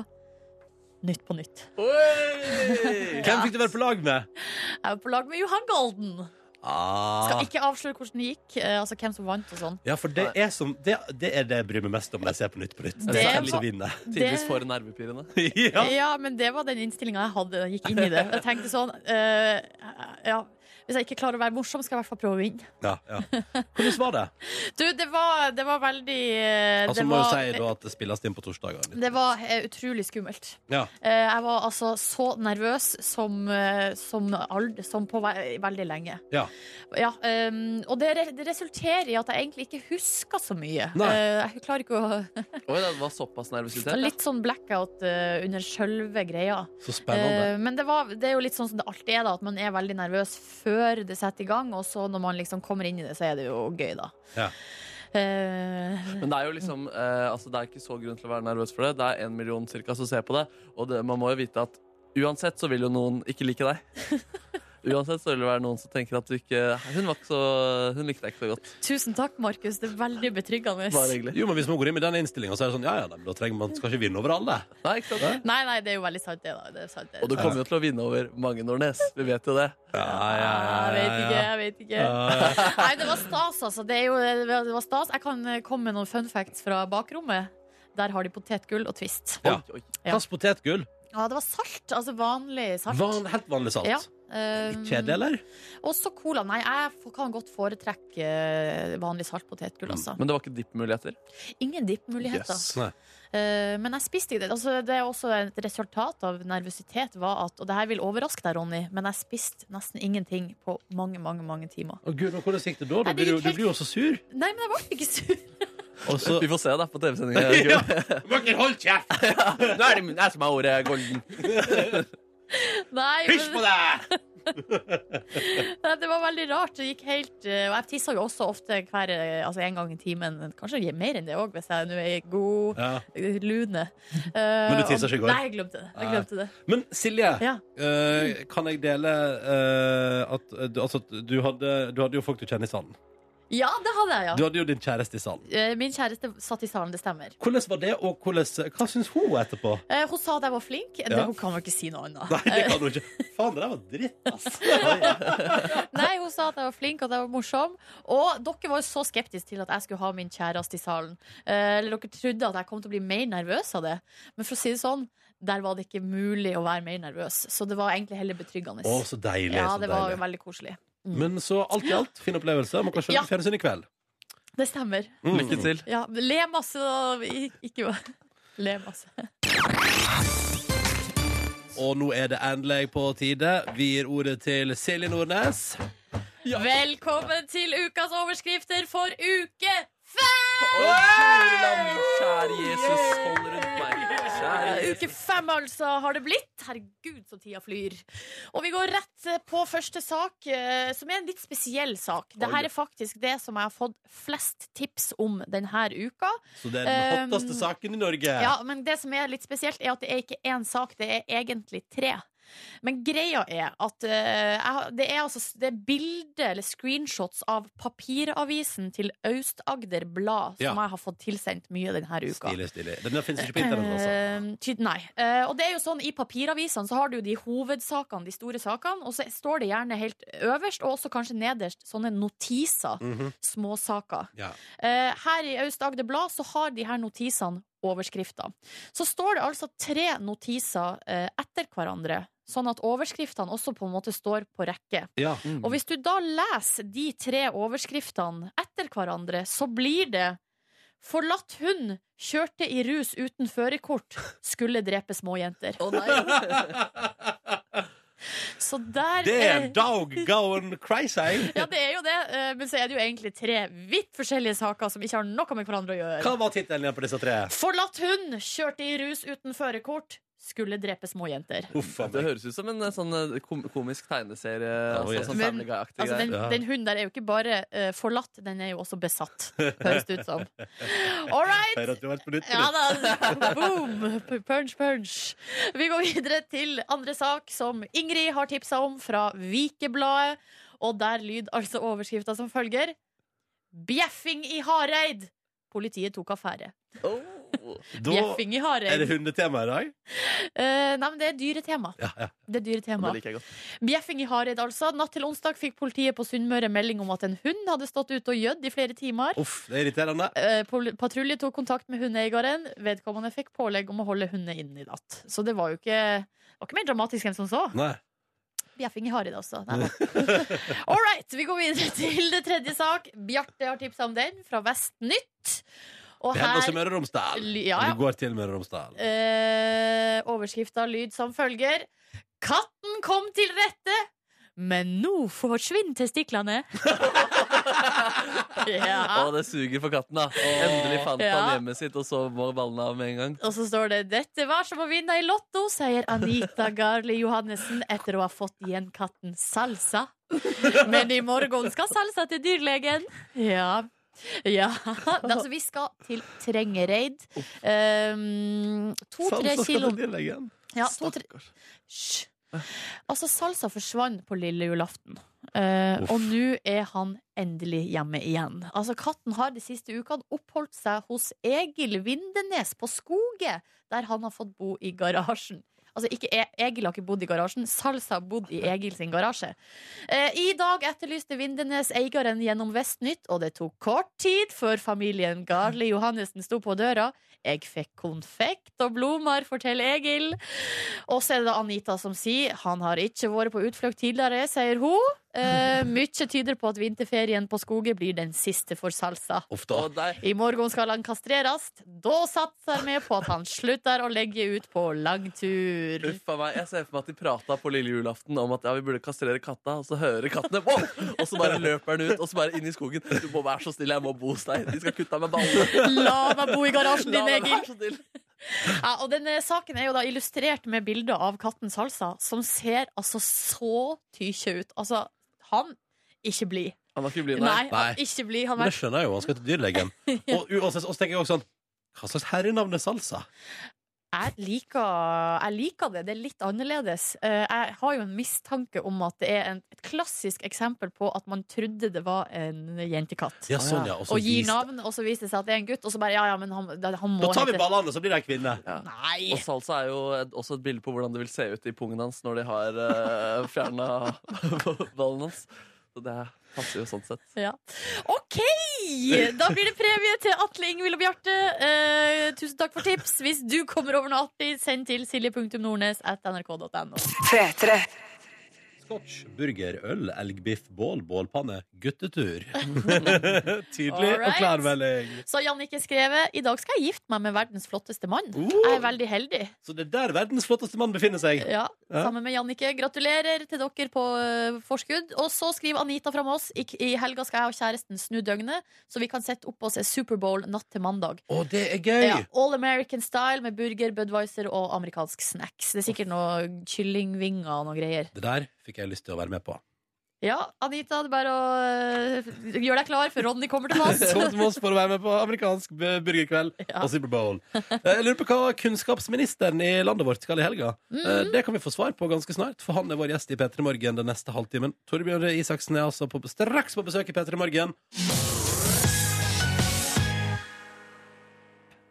Nytt på nytt. Hvem fikk du være på lag med? Jeg var på lag med Johan Golden. Ah. Skal ikke avsløre hvordan det gikk, eh, altså hvem som vant og sånn. Ja, for det er, som, det, det er det jeg bryr meg mest om når jeg ser på Nytt på Nytt. Det er. Tidvis for nervepirrende. ja. Ja, men det var den innstillinga jeg hadde da jeg gikk inn i det. Jeg tenkte sånn uh, ja, Hvis jeg ikke klarer å være morsom, skal jeg i hvert fall prøve å vinne. Ja, ja. Hvordan var det? Du, det var, det var veldig eh, Altså det, må jo si da at det spilles inn på torsdager. det var uh, utrolig skummelt. Ja. Uh, jeg var altså så nervøs som, uh, som, aldri, som på ve veldig lenge. Ja. Ja, um, og det, re- det resulterer i at jeg egentlig ikke husker så mye. Nei. Eh, jeg klarer ikke å Oi, det var såpass nervøsitet. Litt sånn blackout under sjølve greia. Så spennende. Eh, men det, var, det er jo litt sånn som det alltid er, da, at man er veldig nervøs før det setter i gang, og så når man liksom kommer inn i det, så er det jo gøy, da. Ja. Eh, Men det er jo liksom eh, altså Det er ikke så grunn til å være nervøs for det. Det er en million cirka som ser på det, og det, man må jo vite at uansett så vil jo noen ikke like deg. Uansett så vil det være noen som tenker at du ikke Hun var ikke så Hun likte deg ikke så godt. tusen takk, Markus. Det er veldig betryggende. Jo, men Hvis man går inn med den innstillinga, så er det sånn Ja, ja, da trenger man skal ikke vinne over alle. Nei, ikke sant? Nei, nei, det er jo veldig sant, det. da det er sant, det. Og du kommer jo til å vinne over mange Nordnes. Vi vet jo det. Ja, ja, ja, Jeg vet ikke, jeg vet ikke. Nei, det var stas, altså. Det, er jo, det var stas. Jeg kan eh, komme med noen fun facts fra bakrommet. Der har de potetgull og Twist. Ja. Oi, oi. Ja. Kast potetgull. Ja, det var salt. Altså vanlig salt. Van, helt vanlig salt. Ja. Um, Kjedelig, eller? Også cola. Nei, jeg kan godt foretrekke eh, vanlig saltpotetgull, altså. Men det var ikke dippmuligheter? Ingen dippmuligheter. Yes. Eh, men jeg spiste ikke det. Altså, det er også et resultat av nervøsitet var at Og det her vil overraske deg, Ronny, men jeg spiste nesten ingenting på mange, mange mange timer. Å gud, Hvordan gikk det da? Du det blir, jo, også du blir jo så sur. Nei, men jeg ble ikke sur. Og så Vi får se det på TV-sendinga. Ja. Hold kjeft! Nå er det jeg som har ordet, Golden. Nei, Hysj på deg! nei, det var veldig rart. Det gikk helt eh, Og jeg tisser jo også ofte hver, eh, altså en gang i timen. Kanskje mer enn det òg, hvis jeg nå er i god Ja. eh, lune. Eh, Men du tisser ikke i går? Nei, jeg glemte det. Jeg glemte det. Men Silje, Ja. eh, kan jeg dele eh, at eh, du, altså, du, hadde, du hadde jo folk du kjenner i salen. Ja, det hadde jeg, ja. Du hadde jo din kjæreste i salen. Eh, Min kjæreste satt i salen, det stemmer. Hvordan var det, og hvordan, hva syns hun etterpå? Eh, Hun sa at jeg var flink. Det, Ja. hun kan vel ikke si noe annet. Nei, det kan hun ikke. Faen, det der var dritt, ass. Nei, hun sa at jeg var flink og at jeg var morsom. Og dere var jo så skeptiske til at jeg skulle ha min kjæreste i salen. Eh, Eller dere trodde at jeg kom til å bli mer nervøs av det. Men for å si det sånn, der var det ikke mulig å være mer nervøs. Så det var egentlig heller betryggende. Å, så deilig. ja, så det var deilig. veldig koselig. Men så alt i alt, fin opplevelse. Man kan se Ja. fjernsyn i kveld. Det stemmer. Mm. Lykke til. Ja, le masse og ikke Le masse. Og nå er det endelig på tide. Vi gir ordet til Silje Nordnes. Velkommen til ukas overskrifter for uke! Å, land, kjære Jesus, hold rundt meg. Kjære Uke fem, altså, har det blitt. Herregud, så tida flyr. Og vi går rett eh, på første sak, eh, som er en litt spesiell sak. Dette er faktisk det som jeg har fått flest tips om denne uka. Så det er den Um, saken i Norge. Ja, men det som er litt spesielt, er at det er ikke én sak, det er egentlig tre. Men greia er at uh, det er altså det er bilder eller screenshots av papiravisen til Aust-Agder Blad som Ja. jeg har fått tilsendt mye denne uka. Stilig, stilig. Den finnes ikke på internett, altså. Uh, nei. Uh, og det er jo sånn I papiravisene så har du jo de hovedsakene, de store sakene, og så står det gjerne helt øverst, og også kanskje nederst, sånne notiser. Mhm. Småsaker. Ja. Her i Aust-Agder Blad så har de her notisene overskrifter. Så står det altså tre notiser eh, etter hverandre, sånn at overskriftene også på en måte står på rekke. Ja. Og hvis du da leser de tre overskriftene etter hverandre, så blir det Forlatt hund kjørte i rus uten førerkort, skulle drepe småjenter. Å nei. Så der Det er dog going crazy. Ja, det er jo det, eh, men så er det jo egentlig tre vidt forskjellige saker som ikke har noe med hverandre å gjøre. Hva var tittelen på disse tre? Forlatt hund kjørte i rus uten førerkort, skulle drepe småjenter. Uff a Det høres ut som en eh, sånn eh, kom komisk tegneserie. Oh, yes. sånn Men, Family Guy-aktig Altså, den, den hunden der er jo ikke bare uh, forlatt, den er jo også besatt, høres det ut som. All right! Hører at du har vært på nytt. Ja da. Boom! Punch, punch. Vi går videre til andre sak som Ingrid har tipsa om fra Vikebladet. Og der lyd altså overskrifta som følger. Bjeffing i Hareid! Politiet tok affære. Oh. Da Bjeffing i er det hundetema i dag. Eh, nei, men det er dyretema. Ja, ja. Det er dyretema. Det liker jeg godt. Bjeffing i Hareid, altså. Natt til onsdag fikk politiet på Sunnmøre melding om at en hund hadde stått ute og gjødd i flere timer. Uff, det er irriterende. Eh, pol- Patrulje tok kontakt med hundeeieren. Vedkommende fikk pålegg om å holde hundene inne i natt. Så det var jo ikke, det var ikke mer dramatisk enn som så. Nei. Bjeffing i Hareid, altså. Nei da. All right, vi går videre til det tredje sak. Bjarte har tipsa om den, fra Vestnytt. Og det hender også i Møre og Romsdal. Ja, ja. Går til Møre og Romsdal. eh, overskrifta lyd som følger. Katten kom til rette, men nå forsvinner testiklene. ja. Å, det suger for katten, da. Endelig fant Ja. han hjemmet sitt, og så må ballene av med en gang. Og så står det 'Dette var som å vinne i Lotto', sier Anita Garli Johannessen etter å ha fått igjen katten Salsa. Men i morgen skal Salsa til dyrlegen. Ja. Ja. Altså, vi skal til Trengereid. Um, To-tre Salsa skal kilo ja, to. Hysj. Altså, Salsa forsvant på lille julaften. Uh, og nå er han endelig hjemme igjen. Altså, Katten har de siste ukene oppholdt seg hos Egil Vindenes på Skoget, der han har fått bo i garasjen. Altså, ikke e Egil har ikke bodd i garasjen, Salsa har bodd i Egil sin garasje. Eh, I dag etterlyste Vindenes eieren gjennom Vestnytt, og det tok kort tid før familien Garli Johannessen sto på døra. Jeg fikk konfekt og blomster, forteller Egil. Og så er det da Anita som sier han har ikke vært på utflukt tidligere, sier hun. Eh, mye tyder på at vinterferien på Skoget blir den siste for Salsa. I morgen skal han kastreres. Da satser vi på at han slutter å legge ut på langtur. Uff a meg. Jeg ser for meg at de prata på lille julaften om at ja, vi burde kastrere katta, og så hører kattene på, Og så bare løper den ut, og så bare inn i skogen. Du må være så stille, jeg må bo hos deg. De skal kutte av meg ballene. La meg bo i garasjen din, Egil. snill. Ja, og denne saken er jo da illustrert med bilder av katten Salsa, som ser altså så tykje ut. Altså, han ikke blid. Han var ikke blid, Nei, nei. Han ikke bli, Han Men var det skjønner jeg jo. Han skal til dyrlegen. Og, og, og så tenker jeg også sånn Hva slags herrenavn er Salsa? Jeg liker, jeg liker det. Det er litt annerledes. Eh, Jeg har jo en mistanke om at det er en, et klassisk eksempel på at man trodde det var en jentekatt. Ja, sånn, ja. Og Og gir navn, og så viser det seg at det er en gutt, og så bare ja, ja, men han, han må Da tar vi hete ballene, så blir det ei kvinne. Ja. Nei! Og salsa er jo også et bilde på hvordan det vil se ut i pungen hans når de har uh, fjerna ballen hans. Så det passer jo sånn sett. Ja. OK! Da blir det premie til Atle, Ingvild og Bjarte. Eh, tusen takk for tips. Hvis du kommer over noe artig, send til silje.nordnes at nrk.no. P3. scotch, burger, øl, elgbiff, bål, bålpanne, guttetur. Tydelig og Alright. klar melding. Så Jannicke skrevet I dag skal jeg gifte meg med verdens flotteste mann. Uh. Jeg er veldig heldig. Så det er der verdens flotteste mann befinner seg. Ja, Ja. Sammen med Jannicke. Gratulerer til dere på uh, forskudd. Og så skriver Anita fra Moss I, I helga skal jeg og kjæresten snu døgnet, så vi kan sette opp og se Superbowl natt til mandag. Å, det er gøy! Ja, All American style med burger, Budwiser og amerikansk snacks. Det er sikkert noe kyllingvinger og noe greier. Det der fikk jeg lyst til å være med på. Ja, Anita, det er bare å uh, gjøre deg klar, for Ronny kommer til Moss. Kom til Moss for å være med på amerikansk burgerkveld Ja. og Superbowl. Eh, Jeg lurer på hva kunnskapsministeren i landet vårt skal i helga. Mm. -hmm. Det kan vi få svar på ganske snart, for han er vår gjest i P3 Morgen den neste halvtimen. Torbjørn Isaksen er altså på, straks på besøk i P3 Morgen.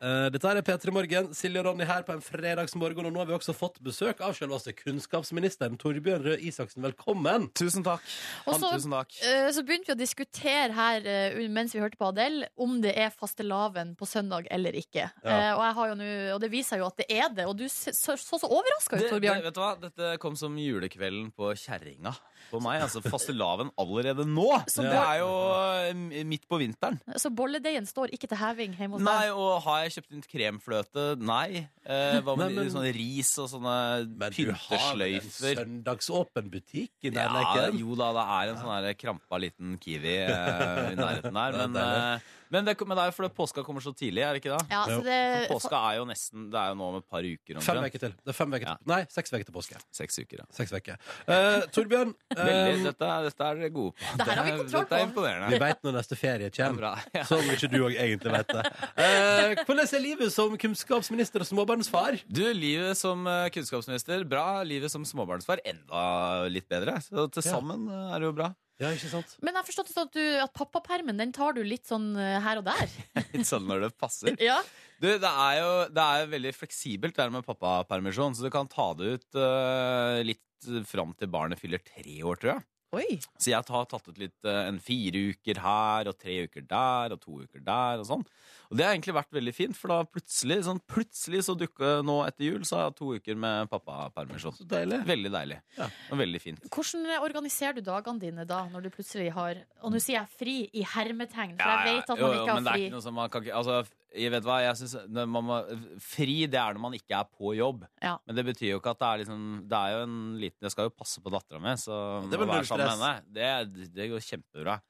Eh, Dette er P3 Morgen. Silje og Ronny her på en fredagsmorgen. Og nå har vi også fått besøk av selveste kunnskapsministeren Torbjørn Røe Isaksen. Velkommen! Tusen takk. Og så, Tusen takk. eh, så begynte vi å diskutere her eh, mens vi hørte på Adele, om det er fastelavn på søndag eller ikke. Ja. Eh, og, jeg har jo nå, og det viser jo at det er det. Og du så så, så, overraska ut, Torbjørn. det, vet du hva? Dette kom som julekvelden på kjerringa på meg. Altså fastelavn allerede nå! Så det er jo midt på vinteren. Så bolledeigen står ikke til heving hjemme hos Nei, og har jeg kjøpt inn kremfløte? Nei. Eh, hva med men- sånn ris og sånne Men du har en søndagsåpen butikk i Ja, nærheten? jo da, det er en sånn krampa liten Kiwi eh, i nærheten der. Men, men, det, men det er jo fordi påska kommer så tidlig, er det ikke det? Ja, så det, For påska er jo nesten Det er jo nå om et par uker. Omtrent. Fem uker til. Det er fem uker Ja. til. Nei, seks uker til påske. Seks uker, ja. Seks uker. Uh, Torbjørn, Veldig, eh, dette, er- dette er dere gode på. Det her har vi kontroll på. dette er imponerende. vi veit når neste ferie er kommer. Ja. Som ikke du òg egentlig veit det. Uh, hvordan er livet som kunnskapsminister og småbarnsfar? Du, livet som eh, kunnskapsminister, bra. Livet som småbarnsfar, enda litt bedre. Så til sammen eh, er det jo bra. Ja, ikke sant? Men jeg har forstått sånn at, du, at pappapermen den tar du litt sånn eh, her og der. Litt sånn når det passer. Ja, Du, det er jo det er veldig fleksibelt det her med pappapermisjon, så du kan ta det ut uh, litt fram til barnet fyller tre år, tror jeg. Oi. Så jeg har tatt ut litt eh, en fire uker her, og tre uker der, og to uker der, og sånn. Og det har egentlig vært veldig fint, for da plutselig, sånn plutselig så dukka nå etter jul, så har jeg to uker med pappapermisjon. Så deilig. Veldig deilig. Ja. Og veldig fint. Hvordan organiserer du dagene dine da, når du plutselig har Og nå sier jeg fri i hermetegn, for Ja, jeg vet at Jo, man jo, ikke men det er ikke noe som man kan ikke Altså, jeg vet hva, jeg synes må, Fri, det er når man ikke er på jobb. Ja. Men det betyr jo ikke at det er liksom Det er jo en liten Jeg skal jo passe på dattera mi, så Det henne, det, det går kjempebra.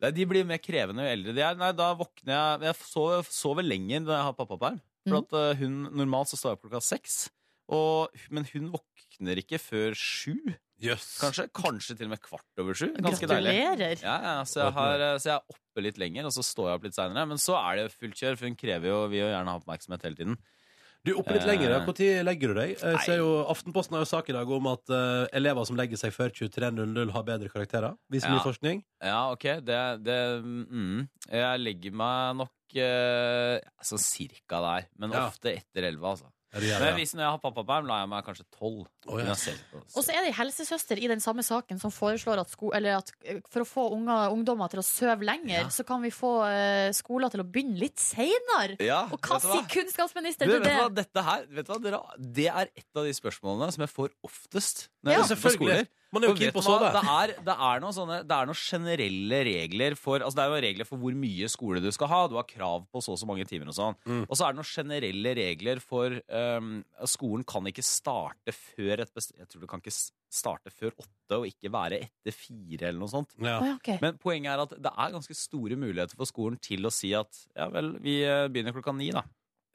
Nei, De blir mer krevende jo eldre de er. Nei, da våkner jeg Jeg sover, sover lenger når jeg har pappaperm. For Mhm. at eh, hun Normalt så står jeg opp klokka seks, og, men hun våkner ikke før sju. Yes. Kanskje, kanskje til og med kvart over sju. Ganske deilig. Gratulerer. Ja, ja, så jeg, har, så jeg er oppe litt lenger, og så står jeg opp litt seinere. Men så er det fullt kjør, for hun krever jo vil jo gjerne ha oppmerksomhet hele tiden. Du oppe litt lenger. ja. Når legger du deg? Jeg ser jo, Aftenposten har jo sak i dag om at uh, elever som legger seg før 23.00, har bedre karakterer. Viser Ja. mye forskning. Ja, OK, det, det mm, Jeg legger meg nok uh, sånn cirka der, men Ja. ofte etter elleve, altså. Men hvis når jeg har pappaperm, lar jeg meg kanskje tolv. Oh, ja. Og så er det ei helsesøster i den samme saken som foreslår at, sko eller at eh, for å få unger, ungdommer til å sove lenger, Ja. så kan vi få uh, skoler til å begynne litt seinere. Ja, Og hva vet sier kunnskapsminister Du, til vet det? du hva, dette her, vet du hva, dere, Det er et av de spørsmålene som jeg får oftest når Ja. skoler. Man er jo keen på å du. Det er, det, er noen sånne, det er noen generelle regler for Altså det er jo regler for hvor mye skole du skal ha. Du har krav på så og så mange timer og sånn. Mm. Og så er det noen generelle regler for um, Skolen kan ikke starte før et best... Jeg tror du kan ikke starte før åtte og ikke være etter fire eller noe sånt. Ja. Å, okay. Men poenget er at det er ganske store muligheter for skolen til å si at ja vel, vi eh, begynner klokka ni, da.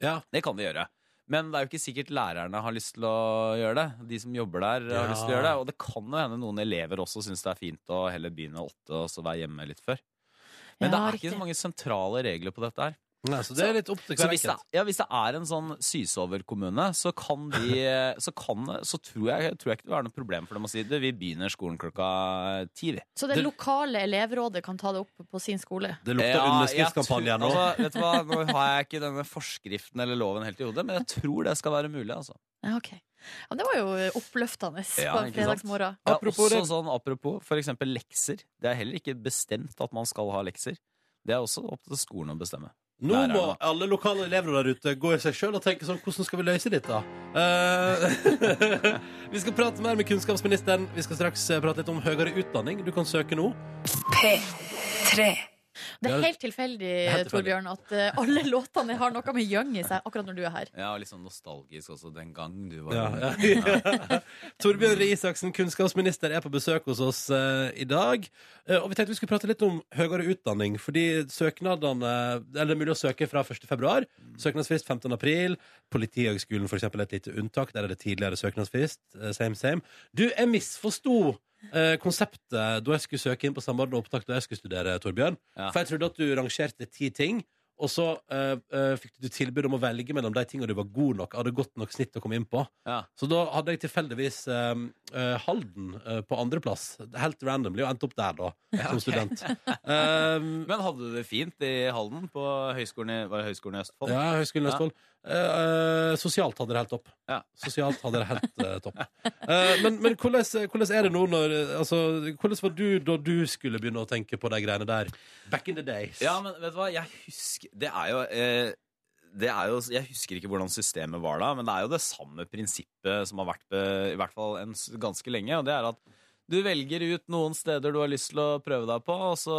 Ja. Det kan vi gjøre. Men det er jo ikke sikkert lærerne har lyst til å gjøre det. De som jobber der, har Ja. lyst til å gjøre det. Og det kan jo hende noen elever også syns det er fint å heller begynne åtte og så være hjemme litt før. Men det er er riktig. ikke så mange sentrale regler på dette her. Nei, så det er litt opp til hver hvis det, enkelt. ja, hvis det er en sånn sysoverkommune, så kan de Så, kan, så tror, jeg, tror jeg ikke det vil være noe problem for dem å si det. Vi begynner skolen klokka ti, vi. Så det lokale elevrådet kan ta det opp på sin skole? Det lukter Ja, underskriftskampanje nå. Altså, vet du hva, Nå har jeg ikke denne forskriften eller loven helt i hodet, men jeg tror det skal være mulig. altså. Ja, ok. Ja, det var jo oppløftende Ja, på en fredagsmorgen. Ja, Apropos også sånn, apropos for eksempel lekser. Det er heller ikke bestemt at man skal ha lekser. Det er også opp til skolen å bestemme. Nå må alle lokale elever der ute gå i seg sjøl og tenke sånn Hvordan skal vi løse dette? Uh, vi skal prate mer med kunnskapsministeren. Vi skal straks eh, prate litt om høyere utdanning. Du kan søke nå. P3. Det er helt tilfeldig, helt tilfeldig. Torbjørn, at eh, alle låtene har noe med Young i seg akkurat når du er her. Ja, og litt sånn nostalgisk også den gang du var Ja, ung. ja. Torbjørn Røe Isaksen, kunnskapsminister, er på besøk hos oss uh, i dag. Uh, og vi tenkte vi skulle prate litt om høyere utdanning, fordi søknadene Eller det er mulig å søke fra 1. februar. Søknadsfrist 15. april. Politihøgskolen for eksempel, er et lite unntak. Der er det tidligere søknadsfrist. Uh, same, same. Du, jeg misforsto eh, konseptet da jeg skulle søke inn på Samordna opptak da jeg skulle studere, Torbjørn. Ja. For jeg trodde at du rangerte ti ting. Og så eh, eh, fikk du tilbud om å velge mellom de tingene du var god nok hadde godt nok snitt å komme inn på. Ja. Så da hadde jeg tilfeldigvis eh, eh, Halden eh, på andreplass. Helt randomly, og endte opp der, da, som student. Um, Men hadde du det fint i Halden? På høyskolen i, var det høyskolen i Østfold? ja, Høgskolen i Ja. Østfold. Eh, eh, sosialt hadde det helt topp. Ja. Sosialt hadde det helt eh, topp. Eh, men men hvordan, hvordan er det nå når eh, altså, Hvordan var du da du skulle begynne å tenke på de greiene der? Back in the days. Ja, men vet du hva, jeg husker Det er jo eh, det er jo, Jeg husker ikke hvordan systemet var da, men det er jo det samme prinsippet som har vært be, i hvert fall en, ganske lenge. Og det er at du velger ut noen steder du har lyst til å prøve deg på, og så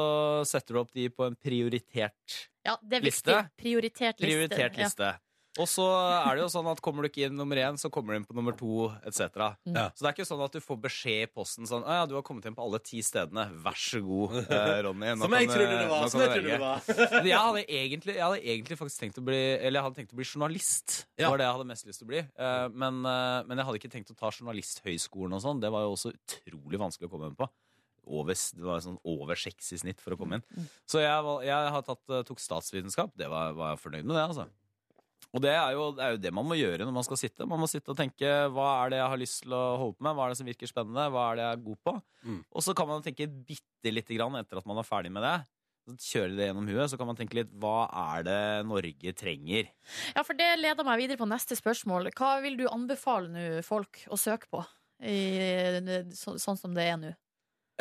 setter du opp de på en prioritert, liste. Ja, det er Liste? viktig. Prioritert liste. prioritert Ja. Og så er det jo sånn at kommer du ikke inn nummer én, så kommer du inn på nummer to, etc. Ja. Så det er ikke sånn at du får beskjed i posten sånn Å ja, du har kommet inn på alle ti stedene. Vær så god, eh, Ronny. Nå Som jeg kan trodde det var. Som jeg trodde det var. Jeg hadde egentlig, jeg hadde egentlig faktisk tenkt å bli Eller jeg hadde tenkt å bli journalist. Det var det jeg hadde mest lyst til å bli. Eh, Men, eh, men jeg hadde ikke tenkt å ta journalisthøyskolen og sånn. Det var jo også utrolig vanskelig å komme inn på. Over, det var sånn over seks i snitt for å komme inn. Så jeg, var, jeg har tatt, eh, tok statsvitenskap. Det var, var jeg fornøyd med, det. altså. Og det er, jo, det er jo det man må gjøre når man skal sitte. Man må sitte og tenke hva er det jeg har lyst til å holde på med, hva er det som virker spennende, hva er det jeg er god på. Mm. Og så kan man tenke bitte lite grann etter at man er ferdig med det. Så Kjøre det gjennom huet, så kan man tenke litt hva er det Norge trenger? Ja, for det leder meg videre på neste spørsmål. Hva vil du anbefale nå folk å søke på? I, så, sånn som det er nå.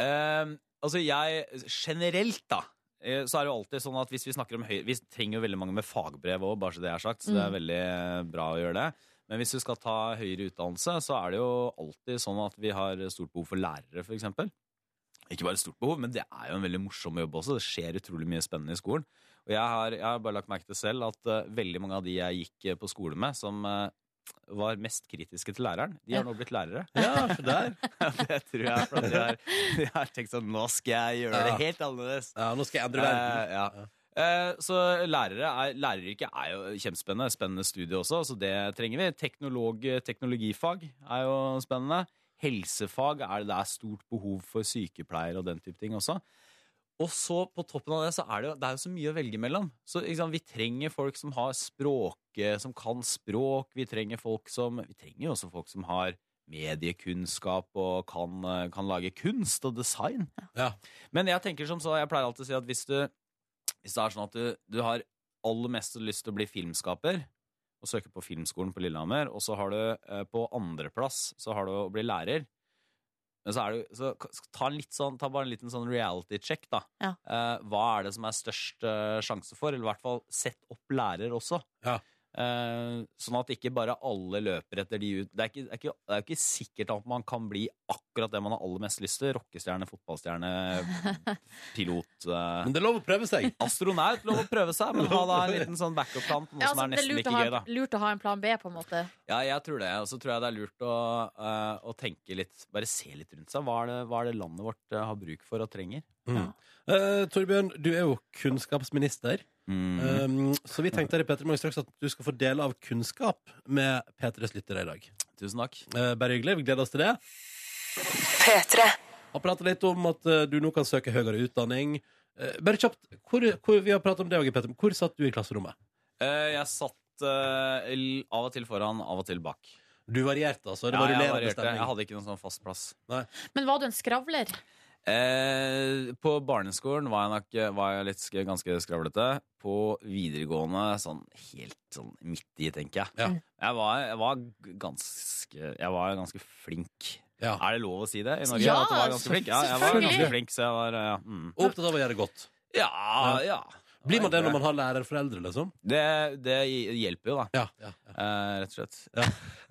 Eh, altså jeg, generelt da så er det jo alltid sånn at hvis vi snakker om høy Vi trenger jo veldig mange med fagbrev òg, bare så det er sagt. Så det er Mm. veldig eh, bra å gjøre det. Men hvis du skal ta høyere utdannelse, så er det jo alltid sånn at vi har stort behov for lærere, f.eks. Ikke bare stort behov, men det er jo en veldig morsom jobb også. Det skjer utrolig mye spennende i skolen. Og jeg har, jeg har bare lagt merke til selv at uh, veldig mange av de jeg gikk eh, på skole med, som eh, var mest kritiske til læreren, de har nå blitt lærere. Ja, se der. Ja, det tror jeg. For de har, de har tenkt sånn Nå skal jeg gjøre det helt annerledes. Ja, nå skal jeg endre verden. Uh, ja. uh, så lærere er, læreryrket er jo kjempespennende. Spennende studie også, så det trenger vi. Teknolog, teknologifag er jo spennende. Helsefag er det det er stort behov for sykepleiere og den type ting også. Og så på toppen av det, så er det jo, det er jo så mye å velge mellom. Så sant, vi trenger folk som har språk, som kan språk. Vi trenger folk som Vi trenger jo også folk som har mediekunnskap og kan, kan lage kunst og design. Ja. Men jeg tenker som så, jeg pleier alltid å si at hvis du Hvis det er sånn at du, du har aller mest lyst til å bli filmskaper og søke på Filmskolen på Lillehammer, og så har du eh, på andreplass så har du å bli lærer. Men så, er du, så ta, en litt sånn, ta bare en liten sånn reality check, da. Ja. Eh, hva er det som er størst eh, sjanse for? Eller i hvert fall sett opp lærer også. Ja. Eh, sånn at ikke bare alle løper etter de ut. Det er, ikke, det, er ikke, det er jo ikke sikkert at man kan bli akkurat det man har aller mest lyst til. Rockestjerne, fotballstjerne, pilot eh, Men det er lov å prøve seg. Astronaut, lov å prøve seg, men ha da en liten sånn backup-plan på noe Ja, altså, som det er nesten lurt like ha, gøy, da. lurt å ha en plan B, på en måte. Ja, jeg tror det. Og så tror jeg det er lurt å, eh, å tenke litt Bare se litt rundt seg. Hva er det, hva er det landet vårt har bruk for og trenger? Mm. Eh, Torbjørn, du er jo kunnskapsminister. Mm. Um, så vi tenkte her i straks at du skal få dele av kunnskap med P3s lyttere i dag. Tusen takk. Uh, bare hyggelig. Vi gleder oss til det. P3. Har pratet litt om at uh, du nå kan søke høyere utdanning. Uh, bare kjapt, hvor, hvor, vi har pratet om det også, Petter. Hvor satt du i klasserommet? Eh, jeg satt av og til foran, av og til bak. Du varierte, altså? Det Ja, var jeg, varierte. jeg hadde ikke noen sånn fast plass. Men var du en skravler? Eh, på barneskolen var jeg nok var jeg litt ganske skravlete. På videregående sånn helt sånn midt i, tenker jeg. Ja. Jeg, var, jeg var ganske Jeg var ganske flink. Ja. Er det lov å si det i Norge? Ja, at du var ganske flink? Ja, jeg var ganske flink, så jeg var ja, mm. Opptatt av å gjøre det godt. Ja, ja. Blir man det når man har lærerforeldre, liksom? Det, det hjelper jo, da. Ja. ja, ja. Eh, rett og slett.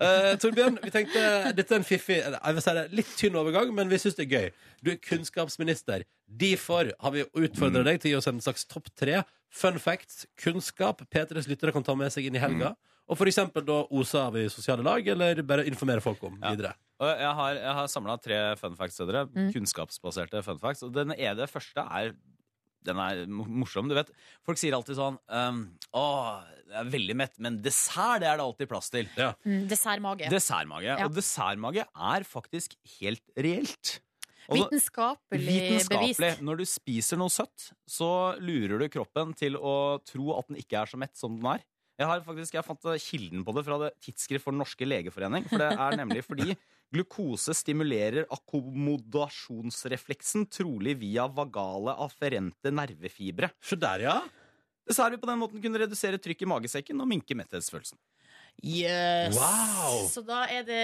Eh, Torbjørn, vi tenkte dette er en fiffig jeg vil si det, litt tynn overgang, men vi syns det er gøy. Du er kunnskapsminister. Derfor har vi utfordra deg til å gi oss en slags topp tre fun facts, kunnskap P3s lyttere kan ta med seg inn i helga. Og for eksempel da osa av i sosiale lag, eller bare informere folk om Ja. videre. Og jeg har, jeg har samla tre fun facts til dere. Mm. Kunnskapsbaserte fun facts. Og den er det første er den er morsom. Du vet, Folk sier alltid sånn um, Å, jeg er veldig mett, men dessert det er det alltid plass til. Mm, Dessertmage. Dessertmage. Ja. Og dessertmage er faktisk helt reelt. Og Vitenskapelig Vitenskapelig. bevist. Når du spiser noe søtt, så lurer du kroppen til å tro at den ikke er så mett som den er. Jeg har faktisk, jeg fant kilden på det fra det Tidsskrift for Den norske legeforening. For det er nemlig fordi glukose stimulerer akkommodasjonsrefleksen, trolig via vagale afferente nervefibre. Så der, ja. Dessert vil på den måten kunne redusere trykk i magesekken og minke metthetsfølelsen. Yes. Wow. Så da er det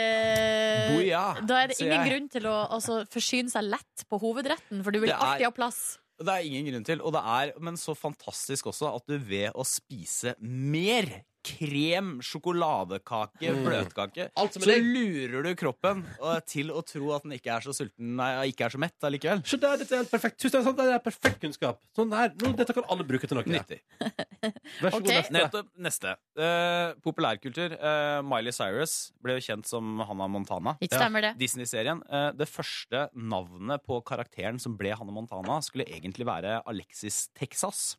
Boja, Da er det ingen jeg. grunn til å altså, forsyne seg lett på hovedretten, for du vil er- alltid ha plass. Det er ingen grunn til, og det er men så fantastisk også at du ved å spise mer krem, sjokoladekake, Mm. bløtkake, Alt som så digg. lurer du kroppen til å tro at den ikke er så sulten, nei, ikke er så mett allikevel. Se der, dette er helt perfekt. Tusen takk, det er perfekt kunnskap. Sånn her, Nå, dette kan alle bruke til noe. Nyttig. Vær så god, okay. neste. Nettopp. Neste. Uh, populærkultur. Uh, Miley Cyrus ble jo kjent som Hannah Montana. Ja. Disney-serien. Uh, det første navnet på karakteren som ble Hannah Montana, skulle egentlig være Alexis Texas.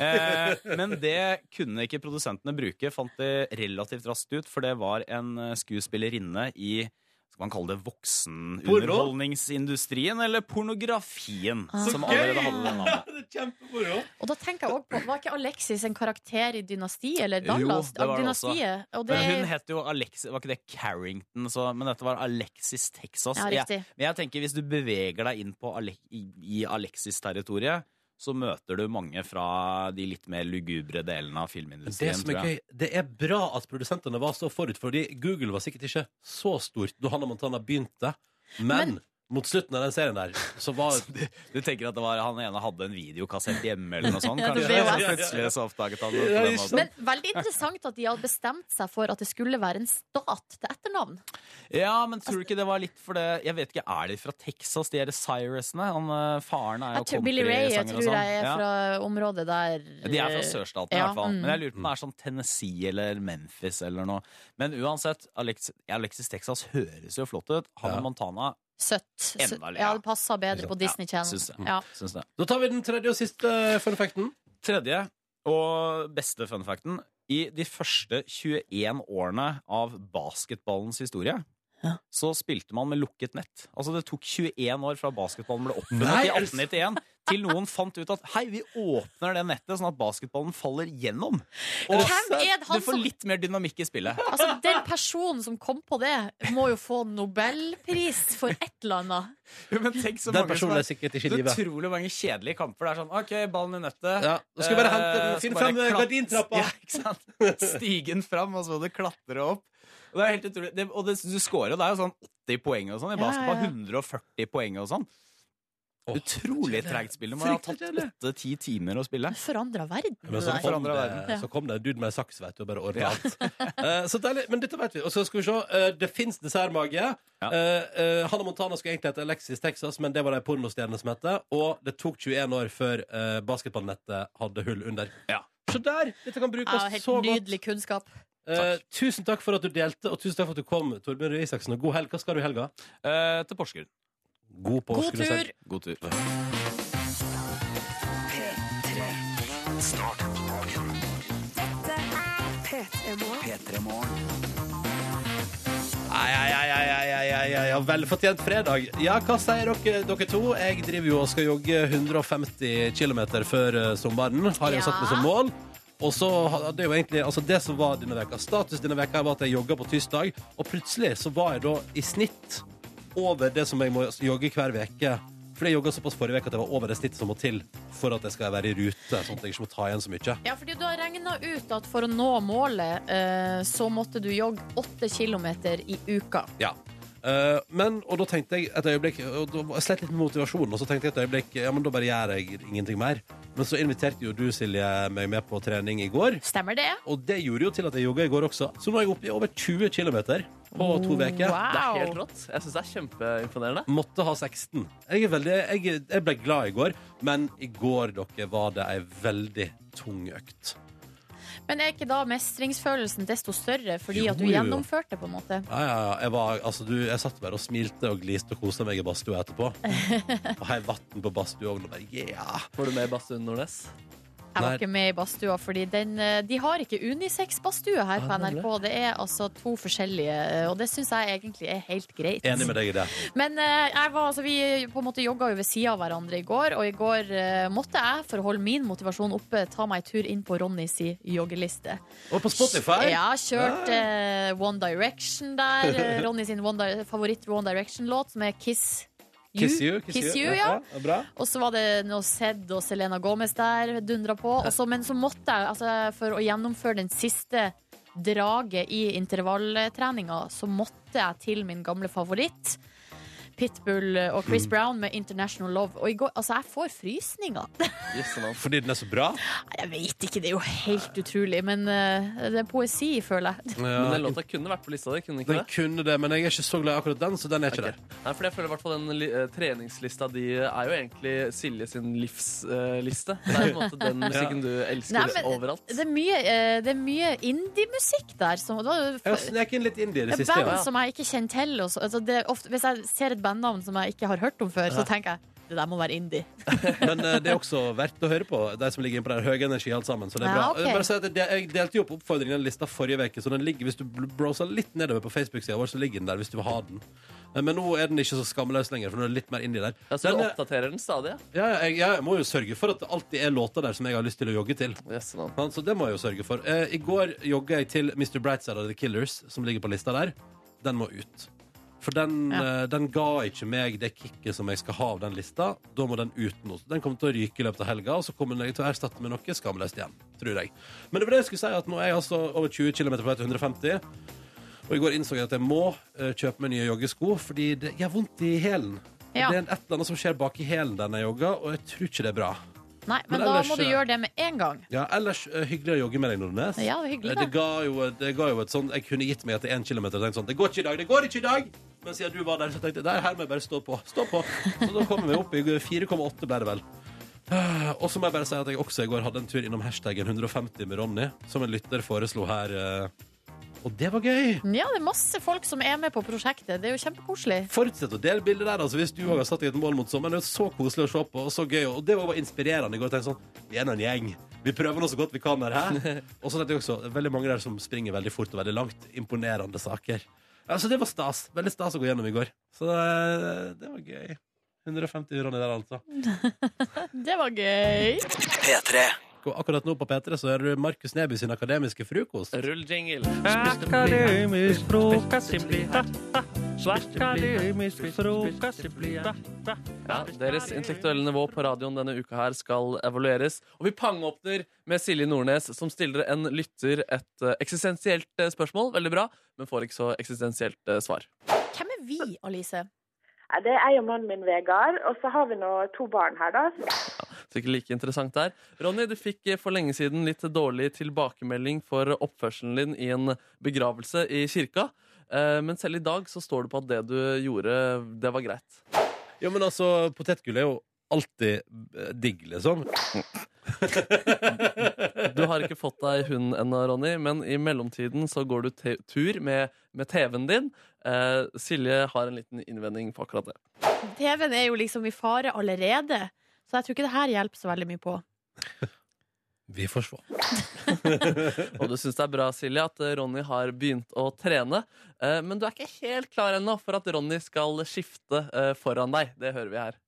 Eh, men det kunne ikke produsentene bruke, fant de relativt raskt ut, for det var en eh, skuespillerinne i skal man kalle det voksenunderholdningsindustrien, eller pornografien, Ah. som allerede hadde det navnet. kjempemoro. Og da tenker jeg også på, Var ikke Alexis en karakter i Dynastiet? Eller Jo, Dallas? det var det Dynastiet. Og det, Men hun het jo Alexis, var ikke det Carrington, så, men dette var Alexis Texas. ja, Jeg- Men jeg tenker hvis du beveger deg inn på Ale i, i Alexis-territoriet, så møter du mange fra de litt mer lugubre delene av filmindustrien. det som er gøy, det er bra at produsentene var så forut, fordi Google var sikkert ikke så stort da Hannah Montana begynte. Men, Men- mot slutten av den serien der, så var Du tenker at det var han ene hadde en videokassett hjemme, eller noe sånt? Ja, Kanskje? VHS. Plutselig så oppdaget han det. Ja? Men veldig interessant at de hadde bestemt seg for at det skulle være en stat til etternavn. Ja, men tror du ikke det var litt for det Jeg vet ikke, Er de fra Texas, de er Cyrusene? Han, eh, faren er jo Jeg tror Billy Ray jeg tror sånn. jeg er Ja. fra området der De er fra sørstaten i hvert fall. mm. Men jeg lurer på om det er sånn Tennessee eller Memphis eller noe. Men uansett, Alexis, Alexis Texas høres jo flott ut. Han Ja. Montana Søtt. Enda Ja, ja. det passer bedre på Disney Channel. syns jeg. Ja. Syns jeg. Da tar vi den tredje og siste fun facten. Tredje og beste fun facten. I de første 21 årene av basketballens historie Ja. så spilte man med lukket nett. Altså Det tok 21 år fra basketballen ble oppfunnet i er det 1891, til noen fant ut at hei, vi åpner det nettet sånn at basketballen faller gjennom. Og Hvem er det du får litt mer dynamikk i spillet. Altså, Den personen som kom på det, må jo få nobelpris for et eller annet. Jo, men tenk så Den mange som personen er er sikkert ikke i så live. utrolig mange kjedelige kamper. Det er sånn OK, ballen i nettet. Ja, da skal vi bare hente Eh, den. Finn frem gardintrappa. Ja, ikke sant? Stigen fram, og så må du klatre opp. Og det er helt utrolig. Det, og det, du scorer jo, det er jo sånn 80 poeng og sånn. I Ja, basketball ja. 140 poeng og sånn. Åh, Utrolig tregt spill. Det må ha tatt åtte-ti timer å spille. Forandra verden. Men så kom, det, verden. så kom det en dude med en saks, vet du, og bare ordna alt. uh, så deilig. Men dette vet vi. Og så skal vi se. Uh, det fins dessertmage. Ja. Uh, eh, Hannah Montana skulle egentlig hete Alexis Texas, men det var det ei pornostjerne som het. Og det tok 21 år før uh, basketballnettet hadde hull under. Ja. Så der! Dette kan brukes Ja, så godt. nydelig kunnskap. Eh, tusen takk for at du delte, og tusen takk for at du kom, Torbjørn Røe Isaksen. Og god helg. Hva skal du i helga? Eh, til Porsgrunn. God God påske. tur! God tur. Start dagen. P3 Morgen. P3 Morgen. Ja, Velfortjent fredag. Ja, hva sier dere, dere to? Jeg driver jo og skal jogge 150 km før eh, sommeren. Har jeg Ja. satt meg som mål. Og så hadde jeg jo egentlig, altså Det som var denne veka Status denne veka var at jeg jogga på tirsdag, og plutselig så var jeg da i snitt over det som jeg må jogge hver veke. For jeg jogga såpass forrige uke at jeg var over det snittet som må til for at jeg skal være i rute. Sånn at jeg ikke må ta igjen så mye. Ja, fordi du har regna ut at for å nå målet, eh, så måtte du jogge åtte kilometer i uka. Ja. Eh, men, og da tenkte jeg et øyeblikk og da, Jeg slet litt med motivasjonen, og så tenkte jeg et øyeblikk Ja, men da bare gjør jeg ingenting mer. Men så inviterte jo du, Silje, meg med på trening i går. Stemmer det? Og det gjorde jo til at jeg jogga i går også. Så nå er jeg oppe i over 20 km på to uker. Det er helt rått. Jeg syns det er kjempeimponerende. Måtte ha 16. Jeg, er veldig, jeg, jeg ble glad i går, men i går dere, var det ei veldig tung økt. Men er ikke da mestringsfølelsen desto større fordi Jo, at du jo, jo. gjennomførte, på en måte? Ja, ja, ja. Jeg, var, altså, du, jeg satt bare og smilte og gliste og kosa meg i badstua etterpå. Og heiv vann på badstueovnen og bare yeah! Får du med i badstuen, Nordnes? Jeg var Nei. ikke med i badstua, fordi den, eh, de har ikke unisex-badstue her på. NRK. Det er altså to forskjellige, eh, og det syns jeg egentlig er helt greit. Enig med deg i det. Men eh, jeg var, altså, vi på en måte jogga jo ved sida av hverandre i går, og i går måtte jeg, for å holde min motivasjon oppe, ta meg en tur inn på Ronnys joggeliste. Og på Spotify! Ja, kjørt ja. One Direction der. Ronnys Ronny sin favoritt One Direction-låt, som er Kiss You. Kiss you. Kiss you, ja. ja. Og så var det noe Zed og Selena Gomez der dundra på. Også, men så måtte jeg, altså, for å gjennomføre den siste draget i intervalltreninga, så måtte jeg til min gamle favoritt. Pitbull og Chris Brown med 'International Love'. Og i går, altså, jeg får frysninger. Fordi den er så bra. Jeg vet ikke, det er jo helt utrolig. Men uh, det er poesi, føler jeg. Men den Ja, låta kunne vært på lista di, kunne ikke den det? kunne det, men jeg er ikke så glad i akkurat den, så den er ikke der Nei, for jeg føler i hvert fall den eh, treningslista di er jo egentlig Silje sin livsliste. det er jo på en måte den musikken du elsker Nei, men overalt. Det er mye, uh, mye indie-musikk der. Som, det for, jo har sneket inn litt indie i det Det siste. band Ja. som jeg ikke kjenner til. altså det er ofte, hvis jeg ser et bandnavn som jeg ikke har hørt om før, så tenker jeg det der må være indie. Men uh, det er også verdt å høre på, de som ligger inne på der. Høy energi alt sammen. Så det er Ja, bra. ok. Jeg Bare si at jeg, jeg delte jo opp oppfordringen i den lista forrige uke, så den ligger, hvis du browser litt nedover på Facebook-sida vår, så ligger den der hvis du vil ha den. Eh, Men nå er den ikke så skamløs lenger, for nå er det litt mer indie der. Ja, så du Den, eh, oppdaterer den stadig? ja, ja, jeg, jeg må jo sørge for at det alltid er låter der som jeg har lyst til å jogge til. Yes, Jøsse Så det må jeg jo sørge for. Eh, I går jogga jeg til Mr. Brightside of The Killers, som ligger på lista der. Den må ut. For den, Ja. eh, den ga ikke meg det kicket som jeg skal ha av den lista. Da må den ut nå. Den kommer til å ryke i løpet av helga, og så kommer den til å erstatte med noe skamløst igjen. Tror jeg. Men det var det jeg skulle si, at nå er jeg altså over 20 km på vei til 150. Og i går innså jeg at jeg må eh, kjøpe meg nye joggesko, fordi det gjør vondt i hælen. Ja. Det er et eller annet som skjer bak i hælen der jeg jogger, og jeg tror ikke det er bra. Nei, men, Men da må du eh, gjøre det med en gang. Ja, ellers hyggelig å jogge med deg, Nordnes. Ja, det hyggelig, da. det. ga jo, det ga jo et sånt Jeg kunne gitt meg etter én kilometer og tenkt sånn Det går ikke i dag, det går ikke i dag! Men siden du var der, så tenkte jeg der, her må jeg bare stå på. Stå på. Så da kommer vi opp i 4,8 ble det vel. Og så må jeg bare si at jeg også i går hadde en tur innom hashtaggen 150 med Ronny, som en lytter foreslo her. eh, Og det var gøy! Ja, det er masse folk som er med på prosjektet. Det er jo kjempekoselig. Fortsett å dele bildet der, altså, hvis du òg har satt deg et mål mot sommeren. Det er så koselig å se på, og så gøy. Og det var bare inspirerende i går. Jeg sånn, Vi er nå en gjeng. Vi prøver nå så godt vi kan her. Og så tenkte jeg også, veldig mange der som springer veldig fort og veldig langt. Imponerende saker. Altså, det var stas. Veldig stas å gå gjennom i går. Så det, det var gøy. 150 Ronny der, altså. Det var gøy. P3. Og akkurat nå på P3 så er det Markus Neby sin akademiske frokost. Rull jingle. Akademisk frokost Akademisk frokost Ja, deres intellektuelle nivå på radioen denne uka her skal evalueres. Og vi pangåpner med Silje Nordnes, som stiller en lytter et eh, eksistensielt eh, spørsmål. Veldig bra, men får ikke så eksistensielt eh, svar. Hvem er vi, Alice? Ja, Det er jeg og mannen min, Vegard. Og så har vi nå to barn her, da. Så ikke like interessant der. Ronny, du fikk eh, for lenge siden litt dårlig tilbakemelding for oppførselen din i en begravelse i kirka. Eh, Men selv i dag så står det på at det du gjorde, det var greit. Ja, men altså, potetgull er jo alltid eh, digg, liksom. Du har ikke fått deg hund ennå, Ronny, men i mellomtiden så går du tur med, med TV-en din. Eh, Silje har en liten innvending på akkurat det. TV-en er jo liksom i fare allerede, så jeg tror ikke det her hjelper så veldig mye på. Vi får se. Og du syns det er bra, Silje, at eh, Ronny har begynt å trene. Eh, men du er ikke helt klar ennå for at Ronny skal skifte eh, foran deg. Det hører vi her.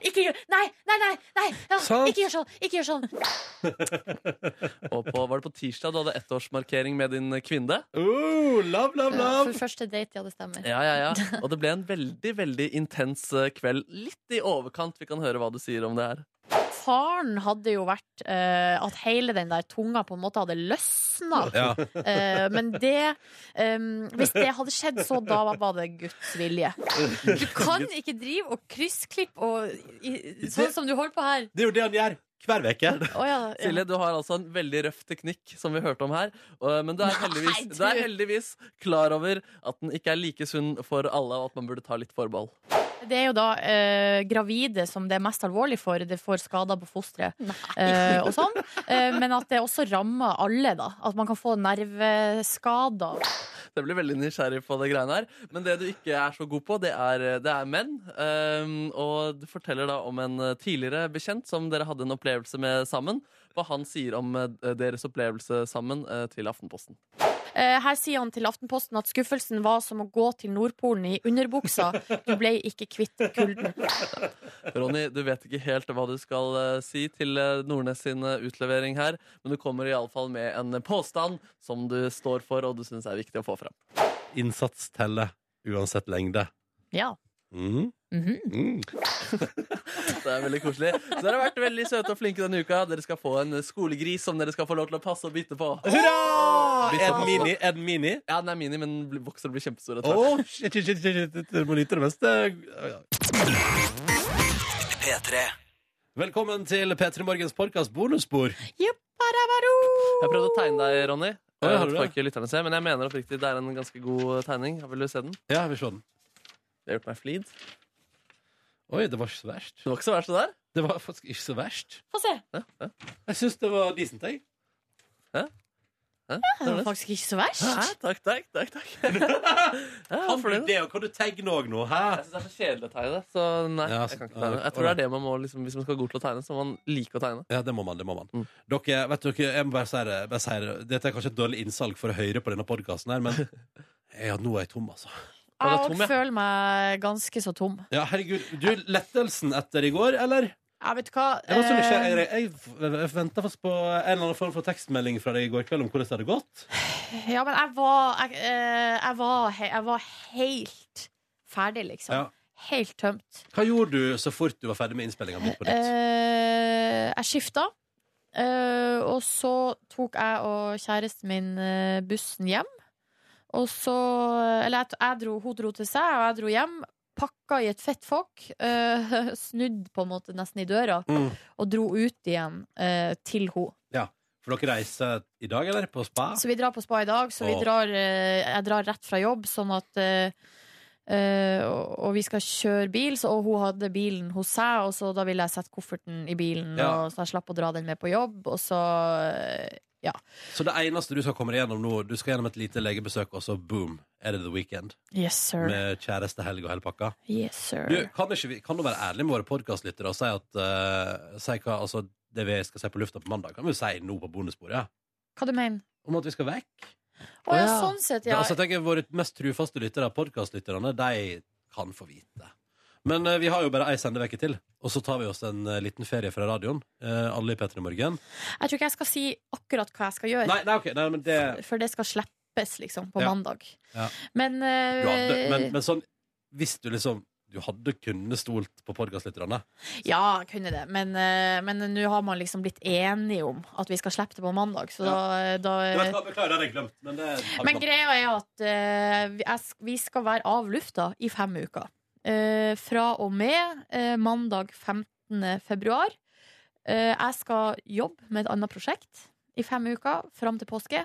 Ikke gjør Nei, nei, nei! nei. Ja, Sant. ikke gjør sånn! Ikke gjør sånn! Og på, var det på tirsdag du hadde ettårsmarkering med din kvinne? Uh, love, love, love! for første date, ja, det stemmer. Ja, ja, ja. Og det ble en veldig, veldig intens eh, kveld. Litt i overkant. Vi kan høre hva du sier om det her. Faren hadde jo vært eh, at hele den der tunga på en måte hadde løsna. Ja. Eh, men det em, Hvis det hadde skjedd, så da var det Guds vilje. Du kan ikke drive og kryssklippe og i, sånn som du holder på her. Det er jo det han gjør hver uke. Oh, ja, ja. Silje, du har altså en veldig røff teknikk, som vi hørte om her. Men du er, heldigvis, Nei, du er heldigvis klar over at den ikke er like sunn for alle, og at man burde ta litt forbehold. Det er jo da eh, gravide som det er mest alvorlig for. Det får skader på fosteret eh, og sånn. Eh, men at det også rammer alle, da. At man kan få nerveskader. Det blir veldig nysgjerrig på det greiene her. Men det du ikke er så god på, det er, det er menn. Ehm, og du forteller da om en eh, tidligere bekjent som dere hadde en opplevelse med sammen. Hva han sier om eh, deres opplevelse sammen eh, til Aftenposten. Eh, her sier han til Aftenposten at skuffelsen var som å gå til Nordpolen i underbuksa. Du ble ikke kvitt kulden. Ronny, du vet ikke helt hva du skal eh, si til eh, Nordnes sin utlevering her, men du kommer iallfall med en påstand som du står for, og du syns er viktig å få fram. Innsats teller uansett lengde. Ja. Mhm. Mhm. Mm. Det er veldig koselig. Så dere har vært veldig søte og flinke denne uka. Dere skal få en skolegris som dere skal få lov til å passe og bytte på. Hurra! Bytte Er den på. mini? Er den mini? Ja, den er mini, men blir- vokser og blir kjempestor Oh, shit, shit, shit, shit. Du må nyte det meste. P3. Velkommen til P3 Morgens podkast. Jupparabaro! Jeg prøvde å tegne deg, Ronny. Jeg, lytterne se, men jeg mener oppriktig det er en ganske god tegning. Vil du se den? Ja, jeg vil se den. Det har gjort meg flid. Oi, det var ikke så verst. Det var ikke så verst, det der. Det var faktisk ikke så verst. Få se. Jeg syns det var decent, jeg. Ja, Det var faktisk ikke så verst. Hæ? Takk, takk, takk. takk. ja, Kan du det. og kan du tegne òg nå? Hæ? Jeg syns det er så kjedelig å tegne, så nei. Ja, jeg kan ikke tegne. Jeg tror det er det man må, liksom, Hvis man skal god til å tegne, så må man like å tegne. Ja, det må man. det må man Mm. Dere, vet dere, jeg må bare si det, bare si det. Dette er kanskje et dårlig innsalg for å høre på denne podkasten, men ja, nå er jeg tom, altså. Jeg ja. føler meg ganske så tom. Ja, herregud. Du, lettelsen etter i går, eller? Ja, vet hva? Jeg Eh. Jeg, jeg, jeg venta fast på en eller annen form for tekstmelding fra deg i går kveld om hvordan det hadde gått. Ja, men jeg var Jeg, eh, jeg, var, jeg var helt ferdig, liksom. Ja. Helt tømt. Hva gjorde du så fort du var ferdig med innspillinga? Eh, jeg skifta. og så tok jeg og kjæresten min bussen hjem. Og så Eller jeg, jeg dro, hun dro til seg, og jeg dro hjem. Pakka i et fett fokk. Uh, snudd på en måte nesten i døra. Mm. Og dro ut igjen eh, til henne. For dere reiser i dag, eller? På spa? Så vi drar på spa i dag. Så vi drar, eh, jeg drar rett fra jobb, sånn at Uh, eh, og, og vi skal kjøre bil, så, og hun hadde bilen hos seg, og så da ville jeg sette kofferten i bilen, Ja. og så jeg slapp å dra den med på jobb, og så eh, Så det eneste du skal komme deg gjennom nå, du skal gjennom et lite legebesøk, og så boom, er det the weekend. Yes, sir. Med kjæreste, helg og hele pakka. Yes, sir. Du, kan, ikke vi, kan du være ærlig med våre podkastlyttere og si at eh, si hva, altså, det vi skal si på lufta på mandag, kan vi jo si nå på bonusbordet? Ja. Hva du mener Om at vi skal vekk. Å ja, ja. sånn sett, Da, ja. altså, jeg tenker Våre mest trufaste lyttere, podkastlytterne, de kan få vite. Men eh, vi har jo bare ei sendeveke til, og så tar vi oss en eh, liten ferie fra radioen. eh, alle i P3 Morgen. Jeg tror ikke jeg skal si akkurat hva jeg skal gjøre, Nei, nei, ok, nei, men det for det skal slippes, liksom, på Ja. mandag. Ja. Men, eh, du hadde, men, men sånn Hvis du liksom Du hadde kunnet stolt på podkastlytterne. Ja, jeg kunne det. Men eh, men nå har man liksom blitt enige om at vi skal slippe det på mandag, så da, da Du vet hva, Beklager, det hadde jeg glemt. Men, det har Men greia er at eh, vi- jeg sk- vi skal være av lufta i fem uker. Eh, fra og med eh, mandag 15. februar. Eh, jeg skal jobbe med et annet prosjekt i fem uker fram til påske.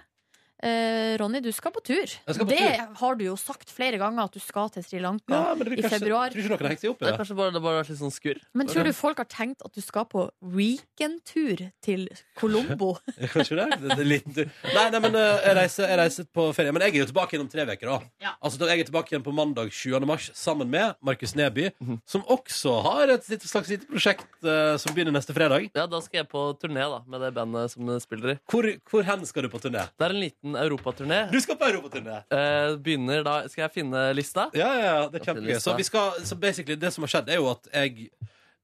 Eh, Ronny, du skal på tur. skal på det tur. har du jo sagt flere ganger at du skal til Sri Lanka. ja, men det blir i kanskje, februar. Tror ikke noen har hengt seg opp i Det det. kanskje bare, det bare har vært litt sånn skurr. Men tror du folk har tenkt at du skal på weekendtur til Colombo? Kanskje det? det, det er liten tur. Nei, nei, men eh, jeg reiser, jeg reiser på ferie. Men jeg er jo tilbake igjen om tre uker. da. Ja. Altså, jeg er tilbake igjen på mandag 7. mars sammen med Markus Neby, Mhm. som også har et slags lite prosjekt uh, som begynner neste fredag. Ja, Da skal jeg på turné da, med det bandet som spiller i. Hvor, hvor hen skal du på turné? Det er en liten europaturné. Du skal på europaturné! Eh, begynner da Skal jeg finne lista? Ja, ja, ja, det er kjempegøy. Så, vi skal, så basically, det som har skjedd, er jo at jeg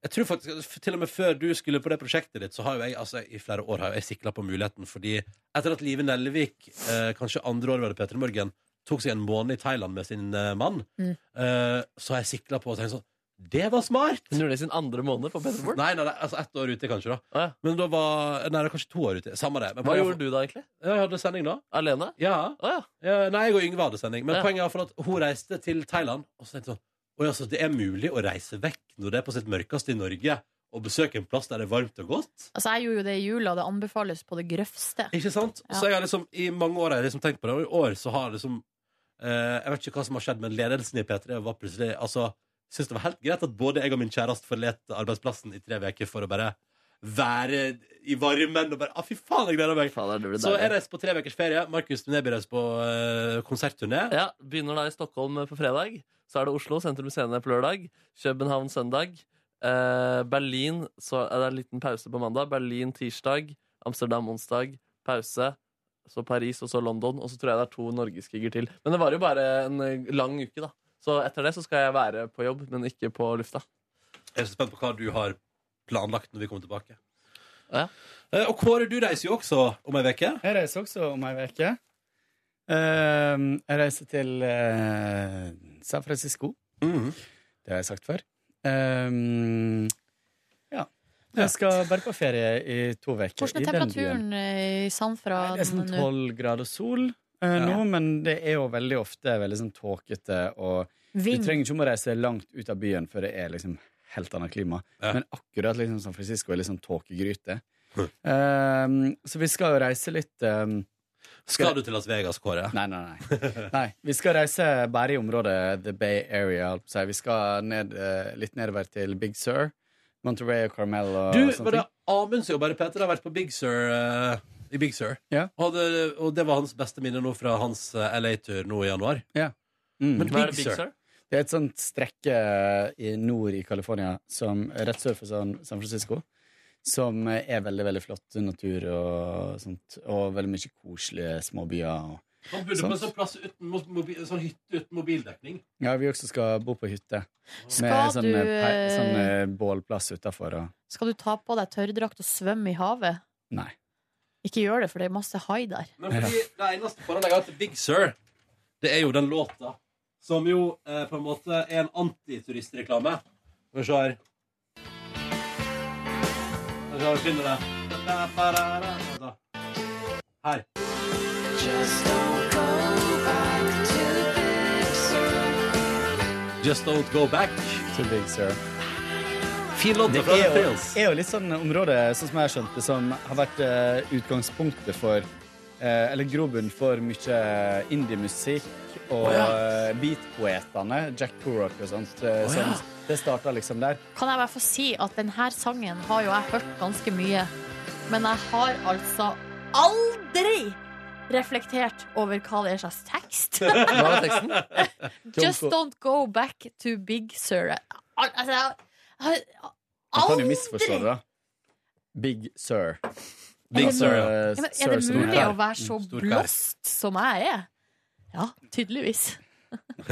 jeg tror faktisk, Til og med før du skulle på det prosjektet ditt, så har jo jeg altså, i flere år har jeg sikla på muligheten. Fordi etter at Live Nellevik, eh, kanskje andre år var det Peter Morgen, tok seg en måned i Thailand med sin eh, mann, Mm. eh, så har jeg sikla på og tenkt sånn Det var smart! Hun gjorde det i sin andre måned på Peterborg. Nei, nei, nei, altså ett år ute, kanskje. da ah, ja. Men da var Nei, det var kanskje to år ute. Samme det. Men Hva gjorde du da, egentlig? Jeg hadde sending da. Alene? Ja. Ah, ja. nei, jeg og Yngve hadde sending. Men Ja. poenget er for at hun reiste til Thailand. Og så tenkte jeg sånn Oi, altså, det er mulig å reise vekk når det er på sitt mørkeste i Norge, og besøke en plass der det er varmt og godt. Altså, jeg gjorde jo det i jula, det anbefales på det grøvste. Ikke sant? Ja. Så jeg har liksom i mange år har jeg liksom tenkt på det, og i år så har liksom eh, Jeg vet ikke hva som har skjedd, men ledelsen i P3 var plutselig Altså, syntes det var helt greit at både jeg og min kjæreste forlot arbeidsplassen i tre uker for å bare være i varmen og bare Å, fy faen, jeg gleder meg! Fader, det Så jeg reiser på tre ukers ferie. Markus Neby reiser på uh, konsertturné. Ja, Begynner da i Stockholm på fredag. Så er det Oslo, Sentrum Scene på lørdag. København søndag. Uh, Berlin, så er det en liten pause på mandag. Berlin tirsdag. Amsterdam onsdag. Pause. Så Paris, og så London. Og så tror jeg det er to norgesgiger til. Men det var jo bare en eh, lang uke, da. Så etter det så skal jeg være på jobb, men ikke på lufta. Jeg er så spent på hva du har planlagt når vi kommer tilbake. Ja. Eh, og Kåre, du reiser jo også om ei uke. Jeg reiser også om ei uke. Ehm, jeg reiser til eh, San Francisco. Mhm. Det har jeg sagt før. Ehm, ja. Jeg skal bare på ferie i to uker. Hvordan er temperaturen eh, i Sanfra Det er sånn nå? tolv grader sol eh, nå, men det er jo veldig ofte veldig sånn tåkete, og du trenger ikke å reise langt ut av byen før det er liksom helt annet klima. Men akkurat liksom San Francisco er litt sånn tåkegryte. Ehm, så vi skal jo reise litt um, Skal du til Las Vegas, Kåre? Nei, nei, nei. nei. Vi skal reise bare i området The Bay Area. holdt på å si. Vi skal ned, uh, litt nedover til Big Sur. Monterey og Carmel og Du, sånne var det. Amund som jobber i P3? Har vært på Big Sur eh, i Big Sur. Ja. Og, det, og det var hans beste minne nå fra hans eh, LA-tur nå i januar. Mm. Men Hva er Big det Big Sur? Det er et sånt strekke i nord i California, som, rett sør for San, San Francisco, som er veldig veldig flott natur og sånt. Og veldig mye koselige småbyer. Man Han på en sånn plass uten mo- mobil, sånn hytte uten mobildekning. Ja, vi også skal bo på hytte. Skal Med sånn, du, eh, pe- eh, sånn eh, bålplass utafor og Skal du ta på deg tørrdrakt og svømme i havet? Nei. Ikke gjør det, for det er masse hai der. Men fordi det eneste forholdet jeg har til Big Sur, det er jo den låta. Som jo eh, på en måte er en antituristreklame. Skal vi se her. Skal vi se om vi finner det. to Big Her. Just Don't Go Back. To Big Sur. Fin låt Det fra er The jo, Thrills. er jo litt sånn område, sånn som jeg har skjønt det, som har vært eh, utgangspunktet for eh, Eller grobunn for mye indiemusikk og eh, beatpoetene. Jack Purrock og sånt. eh, som, Det starta liksom der. Kan jeg bare få si at denne sangen har jo jeg hørt ganske mye. Men jeg har altså aldri reflektert over hva det er slags tekst. Hva var teksten? Just don't go back to Big Sur. Al altså, jeg har Man kan jo misforstå det, da. Big Sir. Big Sir, ja. Ja, men Sir Er det mulig å være så blåst som jeg er? Ja, tydeligvis.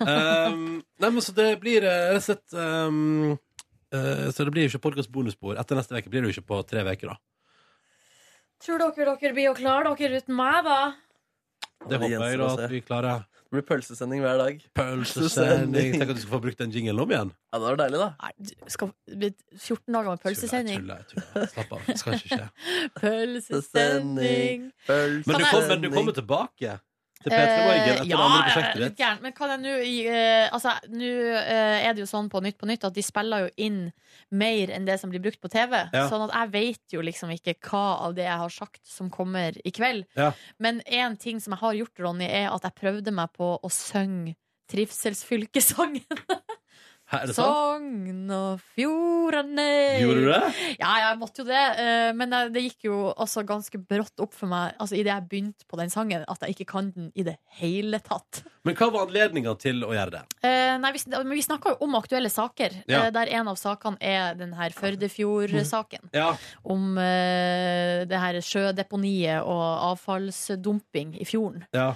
um, nei, men så det blir eh, rett og slett um, uh, Så det blir jo ikke podkast bonusbord. Etter neste uke blir det jo ikke på tre uker, da. Tror dere dere blir å klare dere uten meg, da? Det Det håper jeg da at vi klarer. Det blir pølsesending hver dag. Pølsesending. Tenk at du skal få brukt den jingelen om igjen. Ja, det var deilig, da. Nei, du skal bli 14 dager med pølsesending. Tuller, tuller, tuller. Slapp av. Det skal ikke skje. Pølsesending. Men du, kom, men du kommer tilbake til P3 Morgen Eh, etter det ja, andre er prosjektet ditt. Gjerne. Men kan jeg nå eh, Altså, nå eh, er det jo sånn på Nytt på Nytt at de spiller jo inn mer enn det som blir brukt på TV. Ja. Sånn at jeg vet jo liksom ikke hva av det jeg har sagt som kommer i kveld. Ja. Men én ting som jeg har gjort, Ronny, er at jeg prøvde meg på å synge Trivselsfylkesangen. Er det? Sogn og Fjordane Gjorde du det? Ja, jeg måtte jo det. eh, Men det, gikk jo også ganske brått opp for meg Altså idet jeg begynte på den sangen, at jeg ikke kan den i det hele tatt. Men hva var anledninga til å gjøre det? Eh, nei, vi, vi snakka jo om aktuelle saker, Ja. eh, der en av sakene er den her Førdefjord-saken. Ja, Om eh, det her sjødeponiet og avfallsdumping i fjorden. ja.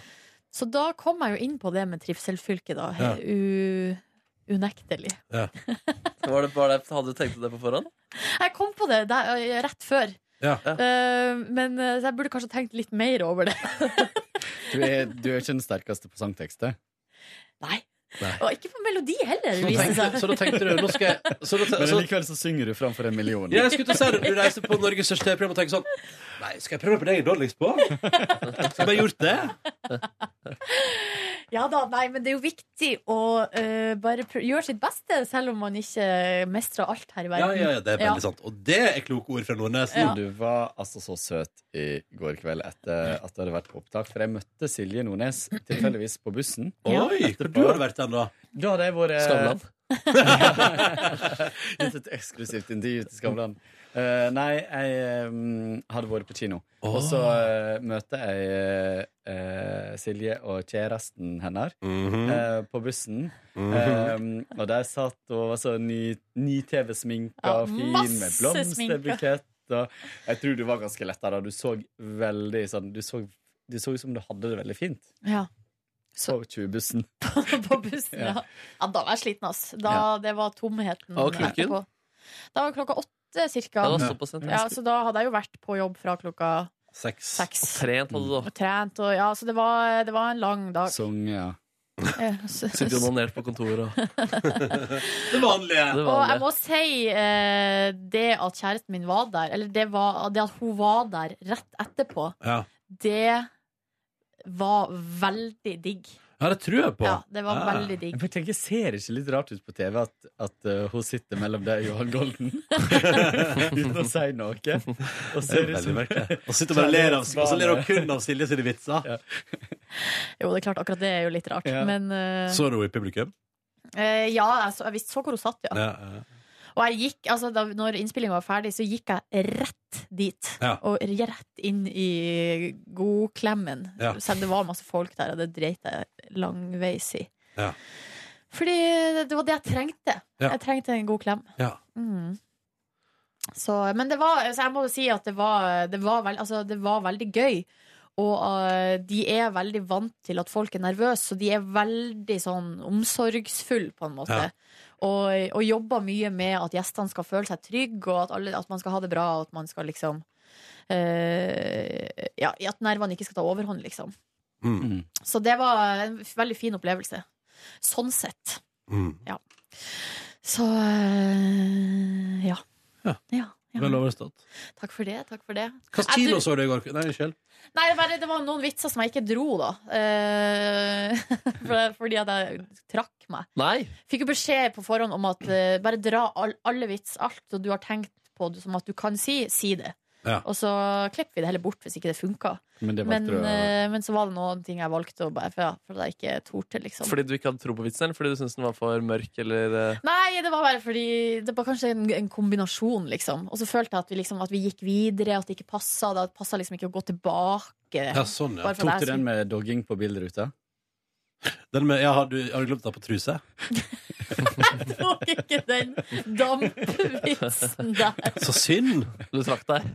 Så da kom jeg jo inn på det med trivselfylket, da. Ja. U unektelig. Var det, bare det, hadde du tenkt det på forhånd? Jeg kom på det der, eh, rett før. Ja. Uh, men eh, så jeg burde kanskje tenkt litt mer over det. Du er, du er ikke den sterkeste på sangtekster. Nei. Og ikke på melodi heller, Så tenkte, seg. så da tenkte du nå skal jeg, så da, Men så, likevel så synger du framfor en million. Ja, jeg skulle til å si det. Du reiser på Norges største TV-program og tenker sånn Nei, skal jeg prøve på det jeg er dårligst på? Skal jeg gjort det? Ja da, nei, men det er jo viktig å uh, bare gjøre sitt beste, selv om man ikke mestrer alt her i verden. ja, ja, ja det er Ja. veldig sant. Og det er kloke ord fra Nordnes. Ja. Du var altså så søt i går kveld etter at du hadde vært på opptak. For jeg møtte Silje Nordnes tilfeldigvis på bussen. Oi, hvor du har du vært den, da? Da hadde jeg vært Skavlan. Gitt et eksklusivt intervju til Skavlan. Uh, nei, jeg um, hadde vært på kino. Og så uh, møter jeg uh, Silje og kjæresten hennes Mhm. eh, på bussen. Mhm. Eh, og der satt og var så ny, ny TV-sminka Ja, fin med blomsterbukett. Og jeg tror du var ganske letta da. Du så veldig sånn Du så, du så ut som du hadde det veldig fint Ja. På 20-bussen. på bussen, ja. Ja. ja. Da var jeg sliten, ass. Da, Det var tomheten. Og var klokken? etterpå. Da var klokka åtte, cirka. Ja, så da hadde jeg jo vært på jobb fra klokka Seks. seks. Og trent hadde du da. Og trent og Ja, så det var, det var en lang dag. Sang, ja. Eh, så- Sitter onanert på kontoret og Det vanlige. Og jeg må si eh, det at kjæresten min var der, eller det, var, det at hun var der rett etterpå, Ja. det var veldig digg. ja, det tror jeg på. Ja, det var Ja. veldig digg. Jeg tenker, Ser det ikke litt rart ut på TV at, at uh, hun sitter mellom deg og Johan Golden uten å si noe? Og så sitter ser bare som. Og sitter og ler av, og så ler hun kun av Silje sine vitser. Ja. Jo, det er klart, akkurat det er jo litt rart. Ja. Men uh... Så du henne i publikum? Uh, ja, jeg, så, jeg visste så hvor hun satt, ja. Ja, ja. Og jeg gikk, altså da når innspillinga var ferdig, så gikk jeg rett dit. Ja. Og rett inn i godklemmen. Ja. Selv det var masse folk der, og det dreit jeg langveis i. Ja. Fordi det, var det jeg trengte. Ja. Jeg trengte en god klem. Ja. Mm. Så, men det var, så jeg må jo si at det var, det var, veld, altså, det var veldig gøy. Og uh, de er veldig vant til at folk er nervøse, så de er veldig sånn omsorgsfulle, på en måte. Ja. Og, og jobber mye med at gjestene skal føle seg trygge, og at, alle, at man skal ha det bra, og at man skal liksom uh, Ja, at nervene ikke skal ta overhånd, liksom. Mm. Så det var en veldig fin opplevelse. Sånn sett. Mm. Så eh, ja. Ja. ja, ja. Vel overstått. Takk for det. Takk for det. Hvilken kino så du i går? Nei, unnskyld. Nei, det, bare, det var noen vitser som jeg ikke dro, da. Eh, for, fordi at jeg trakk meg. Nei! Fikk jo beskjed på forhånd om at eh, bare dra all, alle vits, alt og du har tenkt på det som at du kan si, si det. Ja. Og så klipper vi det heller bort hvis ikke det funka. Men det Men, du å eh, men så var det noen ting jeg valgte å bare for, ja, for at jeg ikke torde, liksom. Fordi du ikke hadde tro på vitsen, eller fordi du syntes den var for mørk, eller eh, Nei, det var bare fordi Det var kanskje en, en kombinasjon, liksom. Og så følte jeg at vi, liksom, at vi gikk videre, at det ikke passa. Det passa liksom ikke å gå tilbake. Ja, sånn, ja. Tok du den med dogging på bilderuta? Den med, ja, har, du, har du glemt ta på truse? Jeg tok ikke den dampvitsen der. Så synd! du trakk deg?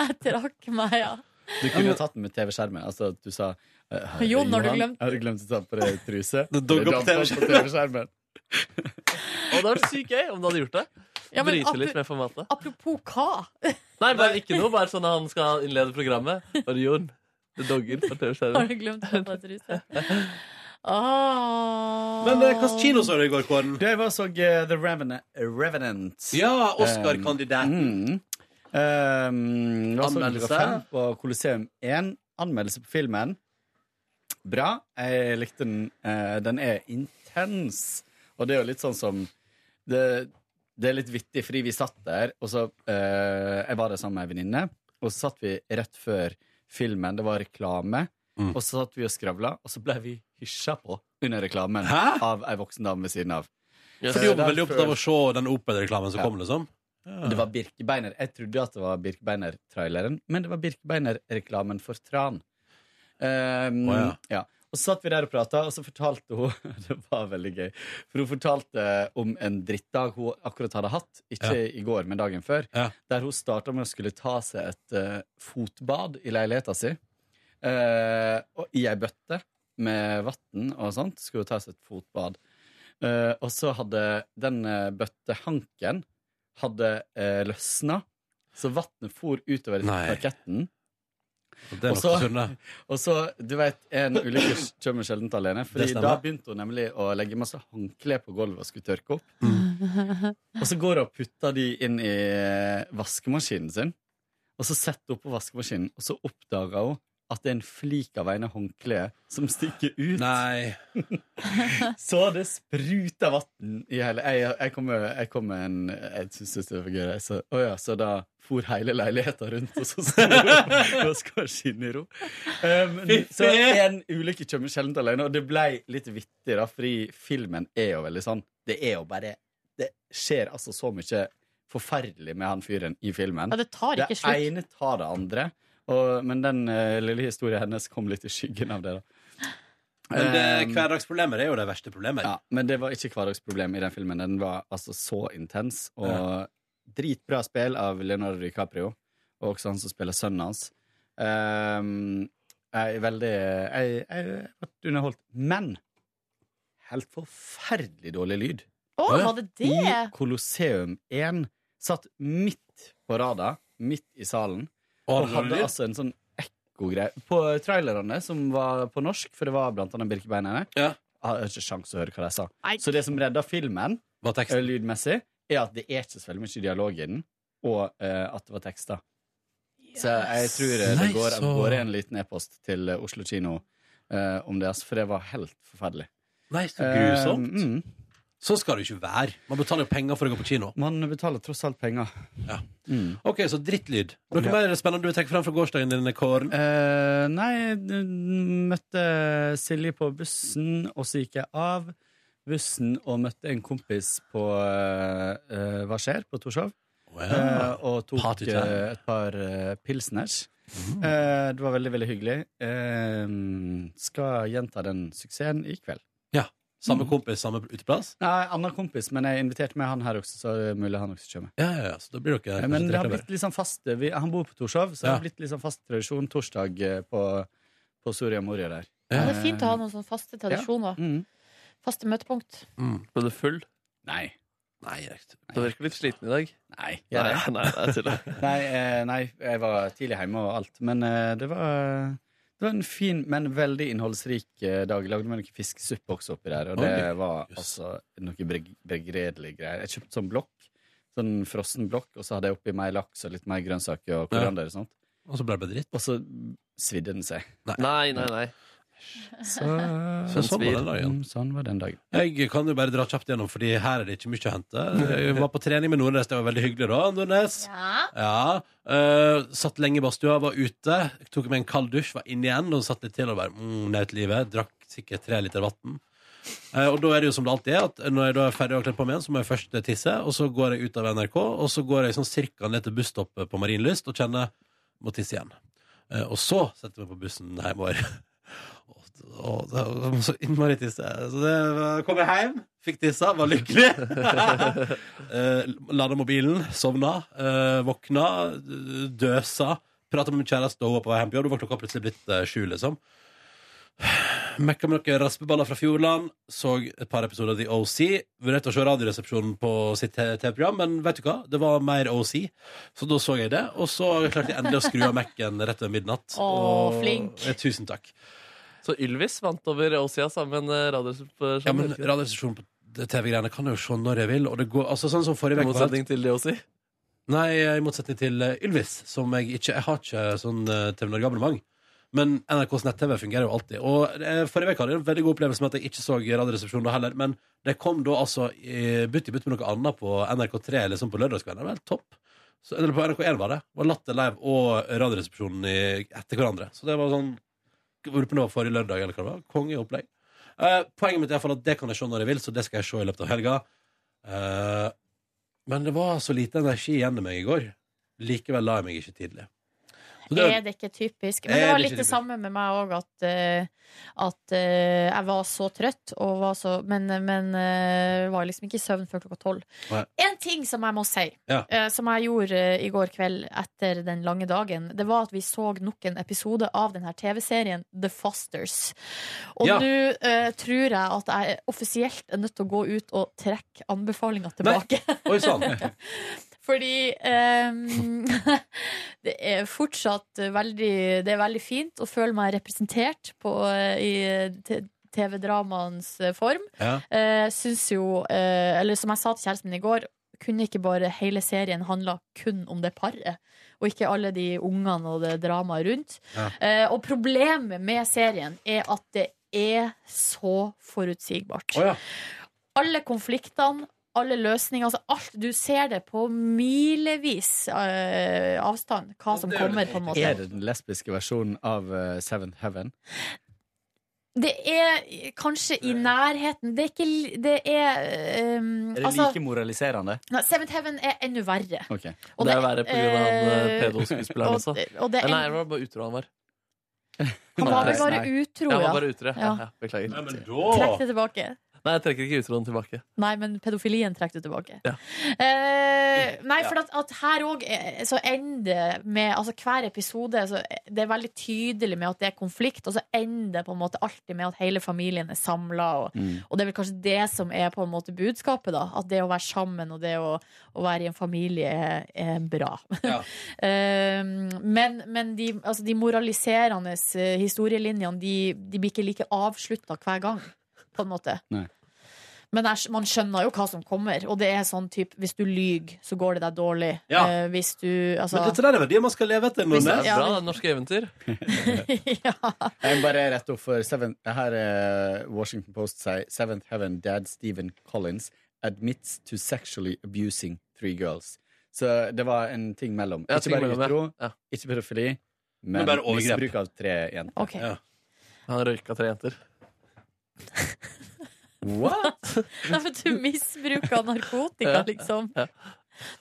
Jeg trakk meg, ja. Du kunne jo tatt den med TV-skjermen. Altså at du sa uh, Jon, har du glemt- Har du glemt å ta på deg truse? Det dogger på TV-skjermen. Og det hadde vært sykt gøy om du hadde gjort det. ja men Bryte litt med formatet. apropos hva? Nei, bare ikke noe. Bare sånn at han skal innlede programmet. Bare Jon, det dogger på Har TV-skjermen. du glemt å ta på deg truse? Ah. Men eh, hvilken kino så du i går, Kåren? Det var så eh, The Revenant. Revenant. Ja, Oscar-kandidaten. Mm. Um, var så Anmeldelse? på Colosseum 1. Anmeldelse på filmen. Bra. Jeg likte den. Uh, den er intens. Og det er jo litt sånn som Det, det er litt vittig, fordi vi satt der, og så uh, Jeg var der sammen med ei venninne, og så satt vi rett før filmen. Det var reklame. Mm. Og så satt vi og skravla, og så ble vi hysja på under reklamen Hæ? av ei voksen dame ved siden av. For de var veldig opptatt av å se den Opel-reklamen som Ja. kom, liksom? Det var Birkebeiner. Jeg trodde at det var Birkebeiner-traileren, men det var Birkebeiner-reklamen for Tran. Um, oh, ja. ja. Og så satt vi der og prata, og så fortalte hun Det var veldig gøy. For hun fortalte om en drittdag hun akkurat hadde hatt. Ikke i går, men dagen før. Ja. Der hun starta med å skulle ta seg et uh, fotbad i leiligheta si. Eh, og I ei bøtte med vann og sånt skulle tas ta seg et fotbad. Eh, og så hadde den uh, bøttehanken hadde uh, løsna, så vannet for utover parketten. Og så- Og så, du vet, en ulykke kommer sjelden alene. for Fordi da begynte hun nemlig å legge masse håndklær på gulvet og skulle tørke opp. Mm. Og så går hun og putter de inn i eh, vaskemaskinen sin. Og så setter hun på vaskemaskinen, og så oppdager hun at det er en flik av ene håndkleet som stikker ut. Nei. Så det spruter vann i hele Jeg, jeg kom med, jeg kom med en Jeg syns det var gøy. Så, å ja, så da for hele leiligheten rundt, og så sto skinne i ro. Um, så en ulykke kommer sjelden alene, og det ble litt vittig, da, fordi filmen er jo veldig sånn Det er jo bare Det skjer altså så mye forferdelig med han fyren i filmen. Ja, det tar ikke slutt. Det ene tar det andre. Og, men den eh, lille historien hennes kom litt i skyggen av det. da Men det, Um, hverdagsproblemer er jo det verste problemet. ja, men det var ikke hverdagsproblem i den filmen. Den var altså så intens. Og dritbra spill av Leonardo DiCaprio, og også han som spiller sønnen hans. Um, jeg er veldig Jeg jeg ble underholdt. Men helt forferdelig dårlig lyd. Å, var det det? I Colosseum 1 satt midt på rada, midt i salen, og han hadde altså en sånn ekkogreie På trailerne, som var på norsk, for det var blant annet Birkebeinerne, Ja. jeg har ikke sjans å høre hva de sa. Så det som redda filmen Var eh, lydmessig, er at det er ikke så veldig mye dialog i den, og uh, at det var tekster. Så jeg tror eh, det Nei, går, så- går en liten e-post til Oslo kino uh, om det, altså, for det var helt forferdelig. Nei, så grusomt. Uh, mm. Sånn skal det jo ikke være. Man betaler jo penger for å gå på kino. Man betaler tross alt penger. Ja. Mm. Ok, så drittlyd. Noe Ja. mer spennende du vil trekke fram fra gårsdagen din, Kåren? Uh, nei, møtte Silje på bussen, og så gikk jeg av bussen og møtte en kompis på uh, Hva skjer? på Torshov. Uh, og tok et par pilsners. Eh, det var veldig, veldig hyggelig. Skal gjenta den suksessen i kveld. Samme kompis, samme uteplass? Nei, annen kompis, men jeg inviterte med han her også, så det mulig han også kommer. Ja, ja, ja, så da blir dere kanskje Men det har blitt litt sånn fast vi, Han bor på Torshov, så det Ja. har blitt litt sånn fast tradisjon torsdag eh, på, på Soria Moria der. Ja, det er fint å ha noen sånne faste tradisjoner. Mm. Faste møtepunkt. Ble du full? Nei. Nei, riktig. Du virker litt sliten i dag. Nei. Nei, nei, jeg? nei, det er. Nei, eh, nei, jeg var tidlig hjemme og alt. Men eh, det var en fin, men veldig innholdsrik eh, dag. Lagde meg noe fiskesuppe også oppi der, og det Oi, var jøss. altså noe begredelige greier. Jeg kjøpte sånn blokk, sånn frossen blokk, og så hadde jeg oppi mer laks og litt mer grønnsaker og koriander og sånt. Og så ble det dritt. Og så svidde den seg. Nei, nei, nei. Så, Så sånn var den dagen. Sånn var den dagen. Jeg kan jo bare dra kjapt gjennom, Fordi her er det ikke mye å hente. Jeg var på trening med Nordnes. Det var veldig hyggelig, da. Nordnes. Ja. Ja. Uh, satt lenge i badstua, var ute. Tok meg en kald dusj, var inne igjen og satt litt til og bare mm, nøt livet. Drakk sikkert tre liter vann. Uh, og da er det jo som det alltid er, at når jeg da er ferdig og kledd på meg igjen, så må jeg først tisse, og så går jeg ut av NRK, og så går jeg sånn cirka ned til busstoppet på Marienlyst og kjenner må tisse igjen. Uh, og så setter jeg meg på bussen hjemover. Og det var så innmari tisse. Så det var- kom jeg hjem, fikk tissa, var lykkelig. eh, Lada mobilen, sovna, eh, våkna, døsa. Prata med min kjæreste og hun var på vei hjem på jobb. Da var klokka plutselig blitt eh, sju, liksom. Mekka med noen raspeballer fra Fjordland. Så et par episoder av The OC. Vurderte å se Radioresepsjonen på sitt TV-program, men vet du hva? Det var mer OC. Så da så jeg det, og så klarte jeg endelig å skru av Mac-en rett ved midnatt. Åh, Og- flink. Tusen takk. Så Ylvis vant over Åsia sammen med Radioresepsjonen. Ja, men Radioresepsjonen på TV-greiene kan jeg jo se når jeg vil. Og det går, altså sånn som forrige I motsetning til det også. Nei, i motsetning til eh, Ylvis, som jeg ikke Jeg har ikke sånn uh, TV Norge-abonnement. Men NRKs nett-TV fungerer jo alltid. Og eh, Forrige uke hadde jeg en veldig god opplevelse med at jeg ikke så Radioresepsjonen da heller. Men det kom da altså i bytt i butt med noe annet på NRK3 liksom på lørdagskvelden. Helt topp. Så, eller på NRK1 var det. Det var Latter Live og Radioresepsjonen etter hverandre. Så det var sånn Lurer på forrige lørdag eller hva det var. Kongeopplegg. Eh, poenget mitt er at det kan jeg se når jeg vil, så det skal jeg se i løpet av helga. Eh, men det var så lite energi igjen i meg i går. Likevel la jeg meg ikke tidlig. Er det ikke typisk? Men det var litt det samme med meg òg, at, eh, at eh, jeg var så trøtt, og var så, men, men eh, var liksom ikke i søvn før klokka tolv. En ting som jeg må si, Ja. som jeg gjorde i går kveld etter den lange dagen, det var at vi så nok en episode av denne TV-serien The Fosters. Og Ja. nå uh, tror jeg at jeg offisielt er nødt til å gå ut og trekke anbefalinga tilbake. Nei. Oi sann. Fordi ehm, det er fortsatt veldig Det er veldig fint å føle meg representert på, eh, i TV-dramaens eh, form. Ja. Eh, syns jo eh, Eller som jeg sa til kjæresten min i går, kunne ikke bare hele serien handla kun om det paret, og ikke alle de ungene og det dramaet rundt. Ja. Eh, og problemet med serien er at det er så forutsigbart. Oh, ja. Alle konfliktene, alle løsninger, altså alt Du ser det på milevis uh, avstand, hva som kommer, på en måte. Er det den lesbiske versjonen av uh, Seventh Heaven? Det er kanskje i nærheten. Det er ikke Det er um, Er det altså, like moraliserende? nei, Seventh Heaven er enda verre. Ok. Og det er verre på grunn av han eh, pedoskuespilleren og- også. og det er Nei, det var bare utro han var. Han var vel bare utro, Ja, han ja. var bare utro. Ja. Ja. Ja, beklager. Nei, men Trekk det tilbake. Nei, jeg trekker ikke utroen tilbake. Nei, men pedofilien trekker du tilbake. Ja. Eh, nei, for at, at her òg så ender med Altså hver episode så Det er veldig tydelig med at det er konflikt, og så ender det på en måte alltid med at hele familien er samla. Og, Mm. og det er vel kanskje det som er på en måte budskapet, da. At det å være sammen og det å, å være i en familie er, er bra. Ja. Eh, men men de, altså de moraliserende eh, historielinjene, de, de blir ikke like avslutta hver gang, på en måte. Nei. Men man skjønner jo hva som kommer, og det er sånn type hvis du lyver, så går det deg dårlig. Ja. Eh, hvis du Altså Men dette der er verdier man skal leve etter. Hvis- Det er Ja, bra, er norske eventyr. ja. Jeg må bare rette opp for seven, Her er Washington Post sier Seventh Heaven dad Stephen Collins admits to sexually abusing three girls. Så det var en ting mellom. Ja, ikke ting bare utro, Ja. ikke pedofili, men, Men misbruk av tre jenter. Okay. Ja. Han røyka tre jenter. What? Nei, men du misbruker narkotika, liksom.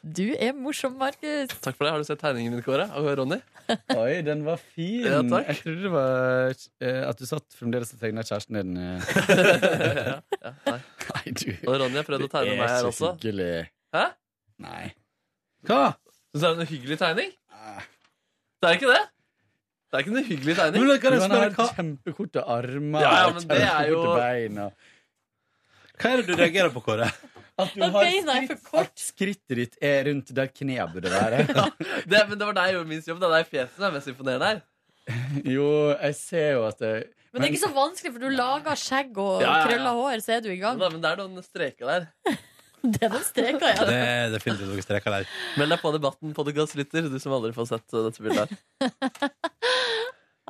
Du er morsom, Markus. Takk for det. Har du sett tegningen min, Kåre? Av Ronny? Oi, den var fin! Ja, takk. jeg trodde det var eh, at du satt fremdeles og tegna kjæresten din. eh. ja, ja, nei. Nei, du Og Ronny har prøvd å tegne meg her også. hyggelig. Hæ? Nei. Hva? Syns du det er en hyggelig tegning? Ah. Det er ikke det. Det er ikke noe hyggelig tegning. Men kan jeg spørre, har hva, kjempekorte armer Ja, ja, og kjempekorte jo- bein. Og... hva er det du reagerer på, Kåre? At du har skritt, at skrittet ditt er rundt der kneet burde være. Det, men det var deg jeg gjorde minst jobb. Det er deg fjeset som er mest imponerende her. Jo, jeg ser jo at det Men det er ikke så vanskelig, for du lager skjegg og Ja, ja, ja. krølla hår, så er du i gang. Men, men det er noen streker der. Det er noen streker, ja. Det er definitivt noen streker der. Meld deg på debatten på The Gasslytter, du som aldri får sett uh, dette bildet her.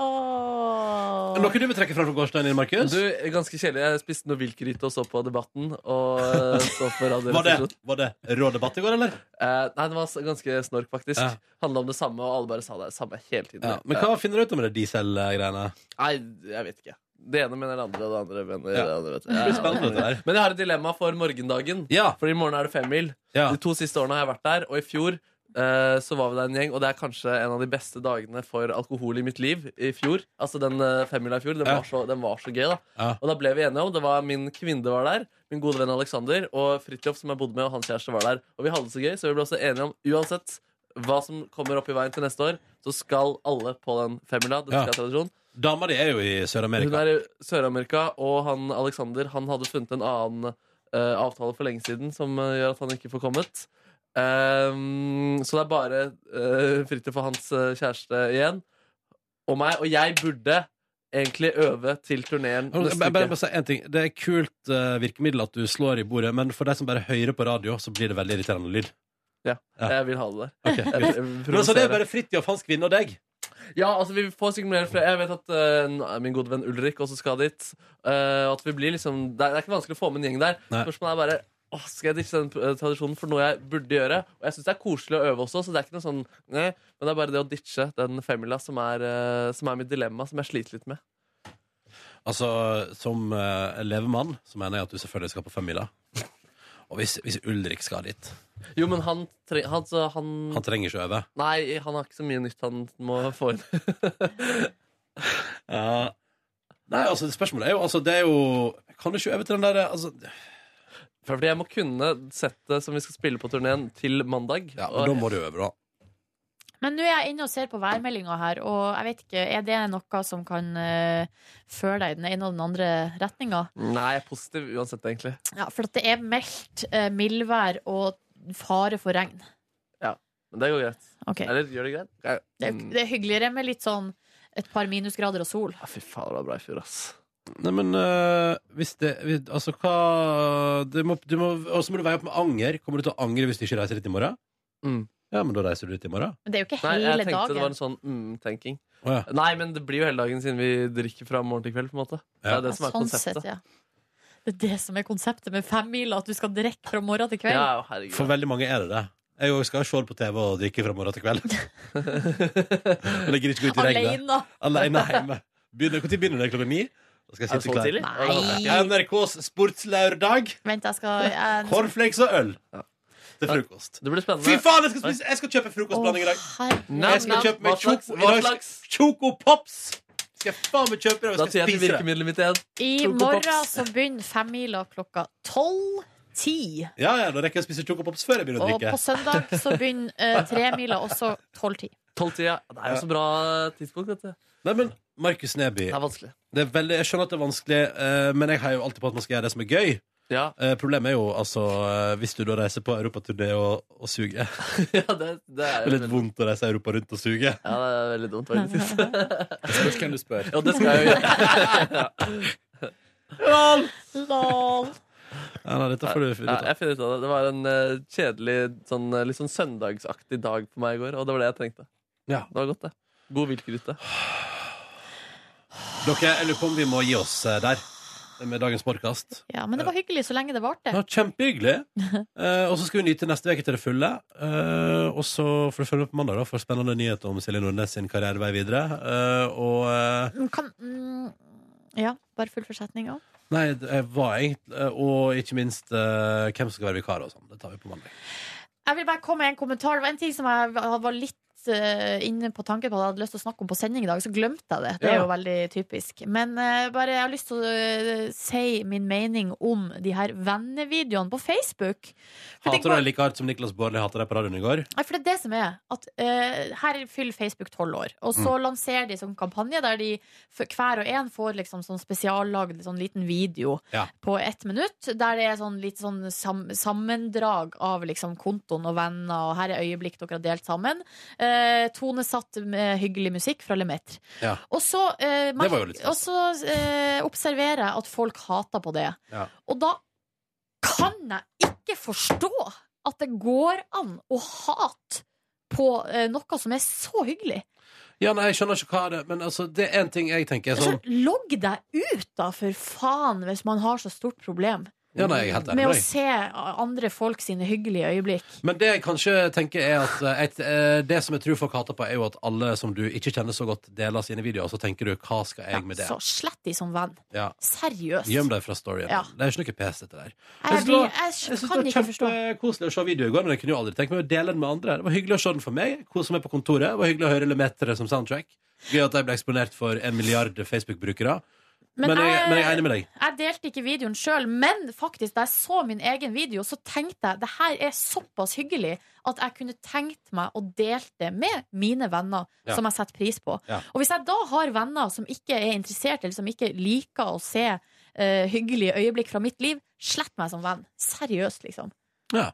Åh. Noe du vil trekke fram fra gårsdagen din, Markus? Du, ganske kjedelig. Jeg spiste noe viltgryte og så på Debatten. Og uh, så på Var det, var det rå debatt i går, eller? Eh, nei, det var ganske snork, faktisk. Ja. Handla om det samme, og alle bare sa det samme hele tiden. Ja. Men hva finner du ut om det diesel-greiene? Nei, jeg vet ikke. Det ene mener det andre, og det andre mener Ja. det andre. Vet du. Det blir spennende, dette her. Men jeg har et dilemma for morgendagen. Ja. For i morgen er det femmil. Ja. De to siste årene har jeg vært der, og i fjor eh, så var vi der en gjeng, og det er kanskje en av de beste dagene for alkohol i mitt liv. I fjor, altså Den uh, femmila i fjor, den, var så, den var så gøy. da Ja. Og da ble vi enige om Det var min kvinne var der, min gode venn Alexander, og Fridtjof, som jeg bodde med, og hans kjæreste var der. Og vi hadde det så gøy, så vi ble også enige om uansett hva som kommer opp i veien til neste år, så skal alle på den femmila. Dette Ja. skal tradisjon. Dama di er jo i Sør-Amerika. Hun er i Sør-Amerika, og han Alexander Han hadde funnet en annen uh, avtale for lenge siden som uh, gjør at han ikke får kommet. Ehm, så det er bare uh, Fridtjof og hans eh, kjæreste igjen. Og meg. Og jeg burde egentlig øve til turneen neste bare, uke. si en ting. Det er kult uh, virkemiddel at du slår i bordet, men for deg som bare hører på radio, så blir det veldig irriterende lyd. Ja, Ja. jeg vil ha det der. Okay, Jeg, jeg Men altså, det er bare Fridtjof, hans kvinne og deg. Ja, altså vi får sikkert mer flere. Jeg vet at uh, min gode venn Ulrik også skal dit. Uh, at vi blir liksom det er, det er ikke vanskelig å få med en gjeng der. Nei. Spørsmålet er bare åh, skal jeg ditche den eh, tradisjonen for noe jeg burde gjøre. Og jeg syns det er koselig å øve også, så det er ikke noe sånn nei, Men det er bare det å ditche den femmila som er, eh, som er mitt dilemma, som jeg sliter litt med. Altså, som uh, levemann så mener jeg at du selvfølgelig skal på femmila. Og hvis, hvis Ulrik skal dit Jo, men han, tre, han, så han, Han trenger ikke øve. Nei, han har ikke så mye nytt han må få inn. Ja. Nei, altså, spørsmålet er jo altså, Det er jo Kan du ikke øve til den der altså, Fordi jeg må kunne settet som vi skal spille på turneen, til mandag. Ja, men da må du øve, da. Men nå er jeg inne og ser på værmeldinga her, og jeg vet ikke, er det noe som kan uh, føre deg i den ene og den andre retninga? Nei, jeg er positiv uansett, egentlig. Ja, for at det er meldt uh, mildvær og fare for regn. Ja, Men det går greit. Okay. Eller gjør det greit? Ja. Det er, det er hyggeligere med litt sånn et par minusgrader og sol. Ja, fy faen, det var bra i fjor, ass. Nei, men øh, hvis det hvis- Altså, hva Du må, du må, Og så må du veie opp med anger. Kommer du til å angre hvis du ikke reiser dit i morgen? Mm. Ja, men da reiser du dit i morgen. Men det er jo ikke Nei, jeg tenkte dagen. det var en sånn mm-tenking. Å, ja. Nei, men det blir jo hele dagen siden vi drikker fra morgen til kveld, på en måte. Det Ja. er det som er sånn konseptet. sett, ja. Det er det som er konseptet med femmila, at du skal drikke fra morgen til kveld. Ja, herregud. For veldig mange er det det. Jeg også skal se det på TV og drikke fra morgen til kveld. Men jeg gidder ikke gå ut i regnet. Alene. Alene hjemme. Begynner, Når begynner det? Klokka ni? Skal jeg sitte klar. tidlig? Nei. NRKs sportslørdag. Vent, jeg skal jeg, Cornflakes og øl til frokost. Det blir spennende. Fy faen, jeg skal, spise, jeg skal kjøpe frokostblanding i dag. Jeg skal kjøpe meg? Choco- slags? Chocopops! Skal jeg faen meg kjøpe det og Da skal sier jeg til spise virkemiddelet mitt igjen. I Choco morgen så begynner femmila klokka tolv. Ti. Ja, ja, da rekker jeg å spise Chocopops før jeg begynner å drikke. Og på søndag så begynner uh, tremila også tolv-ti. Tolvtida. Det er jo så bra tidspunkt, vet du. Nei, men Markus Neby, Det er vanskelig. det er veldig, jeg skjønner at det er vanskelig, eh, men jeg heier jo alltid på at man skal gjøre det som er gøy. Ja, Eh, problemet er jo altså eh, hvis du da reiser på europaturné og, og suger. ja det, det er Det er litt vondt å reise Europa rundt og suge. ja, det er veldig dumt, faktisk. Spørs hvem du spør. Ja, det skal jeg jo gjøre. Lol. Ja, nei, dette får du finne ut av. jeg finner ut av det. Det var en eh, kjedelig, sånn, eh, litt sånn søndagsaktig dag for meg i går, og det var det jeg trengte. Ja. Det var godt, det. God viltgryte. Dere, jeg lurer på om vi må gi oss eh, der med dagens podkast. Ja, men det var hyggelig så lenge det varte. Ja, kjempehyggelig. Eh, og så skal vi nyte neste uke til det fulle. Eh, og så får du følge med på mandag da, for spennende nyheter om Silje Nordnes sin karrierevei videre. Eh, og eh, Mm, Kan, mm, ja, bare fullfør setninga. Nei, det jeg var egentlig eh, Og ikke minst eh, hvem som skal være vikar og sånn. Det tar vi på mandag. Jeg vil bare komme med en kommentar. Det var en ting som jeg var litt eh, inne på tanken på at jeg hadde lyst til å snakke om på sending i dag, så glemte jeg det. Det er jo veldig typisk. Men eh, bare jeg har lyst til å eh, si min mening om de her vennevideoene på Facebook. For Hater du det like hardt som Niklas Baarli hata deg på radioen i går? Nei, for det er det som er at uh, Her fyller Facebook tolv år, og så Mm. lanserer de sånn kampanje der de hver og en får liksom sånn spesiallagd sånn liten video Ja. på ett minutt, der det er sånn litt sånn sam sammendrag av liksom kontoen og venner, og her er øyeblikk dere har delt sammen. Eh, tonesatt med hyggelig musikk fra Lemaitre. Ja. Og så, eh, Det var jo litt og så eh, observerer jeg at folk hater på det. Ja. Og da kan jeg ikke forstå at det går an å hate på eh, noe som er så hyggelig. Ja, nei, jeg skjønner ikke hva det er, men altså, det er en ting jeg tenker er Så sånn logg deg ut, da, for faen, hvis man har så stort problem Ja, nei, jeg er helt enig med å deg. se andre folk sine hyggelige øyeblikk. Men det jeg kanskje tenker er at eh, et, eh, Det som jeg tror folk hater på, er jo at alle som du ikke kjenner så godt, deler sine videoer. Så tenker du 'hva skal jeg med det'? Så slett de som venn. Ja. Seriøst. Gjem deg fra storyen. Ja. Det er ikke noe pes, dette der. Jeg, blir, jeg, Jeg synes kan det var forstå. kjempekoselig å se video i går, men jeg kunne jo aldri tenkt meg å dele den med andre. Det var hyggelig å se den for meg, kose meg på kontoret. Det var hyggelig å høre Lemetere som soundtrack. Gøy at de ble eksponert for en milliard Facebook-brukere. Men, Men jeg, jeg- men jeg er enig med deg. Jeg delte ikke videoen sjøl, men faktisk da jeg så min egen video, så tenkte jeg det her er såpass hyggelig at jeg kunne tenkt meg å dele det med mine venner, Ja. som jeg setter pris på. Ja. Og hvis jeg da har venner som ikke er interessert, eller som ikke liker å se uh, hyggelige øyeblikk fra mitt liv, slett meg som venn. Seriøst, liksom. Ja.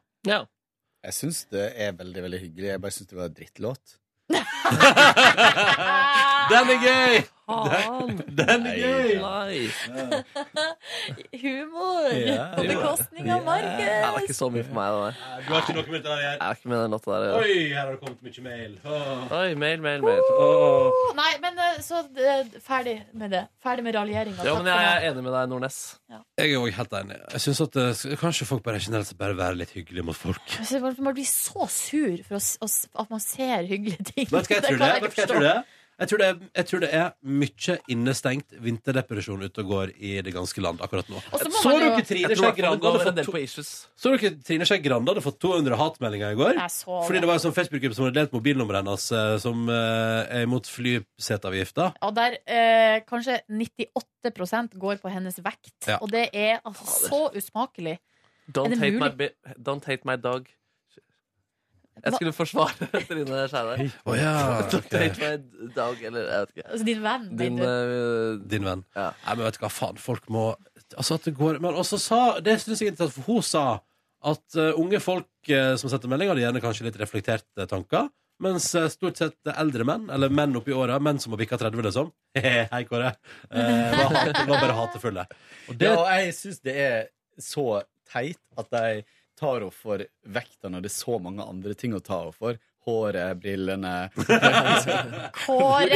Jeg syns det er veldig veldig hyggelig. Jeg bare syns det var en drittlåt. Den er gøy! Faen. Den er gøy! Nei. Humor Ja. på bekostning av Det er Markus. ikke så mye for meg, det der. Du har ikke noe med det der å gjøre. Er ikke med den låta der. å gjøre. Oi, her har det kommet mye mail. Åh. Oi, mail, mail, mail. Åh. Nei, men eh, så eh, ferdig med det. Ferdig med raljeringa. Ja, Takk men for jeg er enig med deg, Nordnes. Jeg er òg helt enig. Jeg synes at eh, Kanskje folk bare generelt sett bare være litt hyggelige mot folk. Jeg synes Man blir så sur for å, s- å, s- at man ser hyggelige ting. Vet du hva jeg tror det jeg Vet du hva jeg tror det er? Jeg tror det, er, jeg tror det er mye innestengt vinterdepresjon ute og går i det ganske land akkurat nå. Og så må Så man jo- dere Trine Jeg tror Skei det Grande går hadde en fått del to, på issues. Så dere Trine Skei Grande hadde fått 200 hatmeldinger i går? Jeg så Fordi det. det var en sånn Facebook-gruppe som hadde delt mobilnummeret hennes, eh, som eh, er imot flyseteavgifta. Og der eh, kanskje 98% går på hennes vekt. Ja. Og det er altså så usmakelig. Don't Er det hate, my mulig? bi don't hate my dog. Jeg skulle forsvare Trine Skei Oh, ja, Don't ok. hate my dog, eller jeg vet ikke. Altså din venn. Din uh, Din venn. Ja. Nei, men vet du hva faen, folk må Altså at det går Men også sa Det syns jeg ikke at for hun sa at uh, unge folk uh, som setter melding, hadde gjerne kanskje litt reflekterte tanker. Mens stort sett eldre menn, eller menn oppi åra, menn som har bikka 30, liksom Hei, Kåre. Eh, var, hate, var bare hatefulle. Og det, Ja, og jeg syns det er så teit at de tar henne for vekta når det er så mange andre ting å ta henne for. Håret, brillene Håret!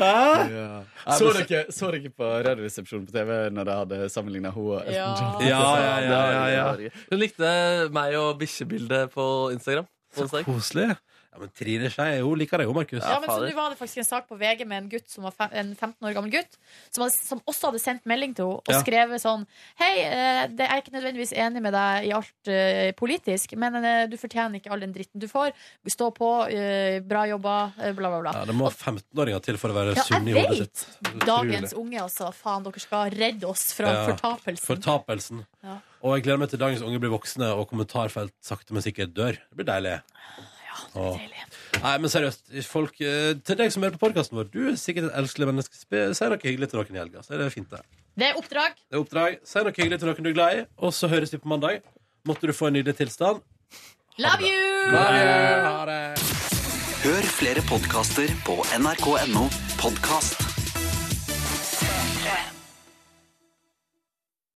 Hæ? Så dere, så dere på Radioresepsjonen på TV når de hadde sammenligna henne og Elton John? Ja, ja, ja, ja, ja. Hun likte meg og bikkjebildet på Instagram. på Så koselig. Ja, men Trine Skei hun liker deg jo, Markus. Ja, men så. Nå var det faktisk en sak på VG med en gutt som var fem, en 15 år gammel gutt, som, hadde, som også hadde sendt melding til henne og Ja. skrevet sånn Hei, jeg det er ikke nødvendigvis enig med deg i alt eh, politisk, men eh, du fortjener ikke all den dritten du får. Stå på, eh, bra jobba, eh, bla, bla, bla. Ja, det må 15-åringer til for å være Ja, sunn i jeg hodet sitt. Dagens unge, altså. Faen, dere skal redde oss fra Ja, fortapelsen. Fortapelsen. Ja. Og jeg gleder meg til dagens unge blir voksne og kommentarfelt sakte, men sikkert dør. Det blir deilig. Åh. Deilig. Nei, men seriøst, folk, eh, til deg som hører på podkasten vår, du er sikkert et elskelig menneske. Spe- Si noe hyggelig til noen i helga, så er det fint, det. Det er oppdrag. Det er oppdrag. Si noe hyggelig til noen du er glad i, og så høres vi på mandag. Måtte du få en nydelig tilstand. Love you! Ha det! Hør flere podkaster på nrk.no podkast.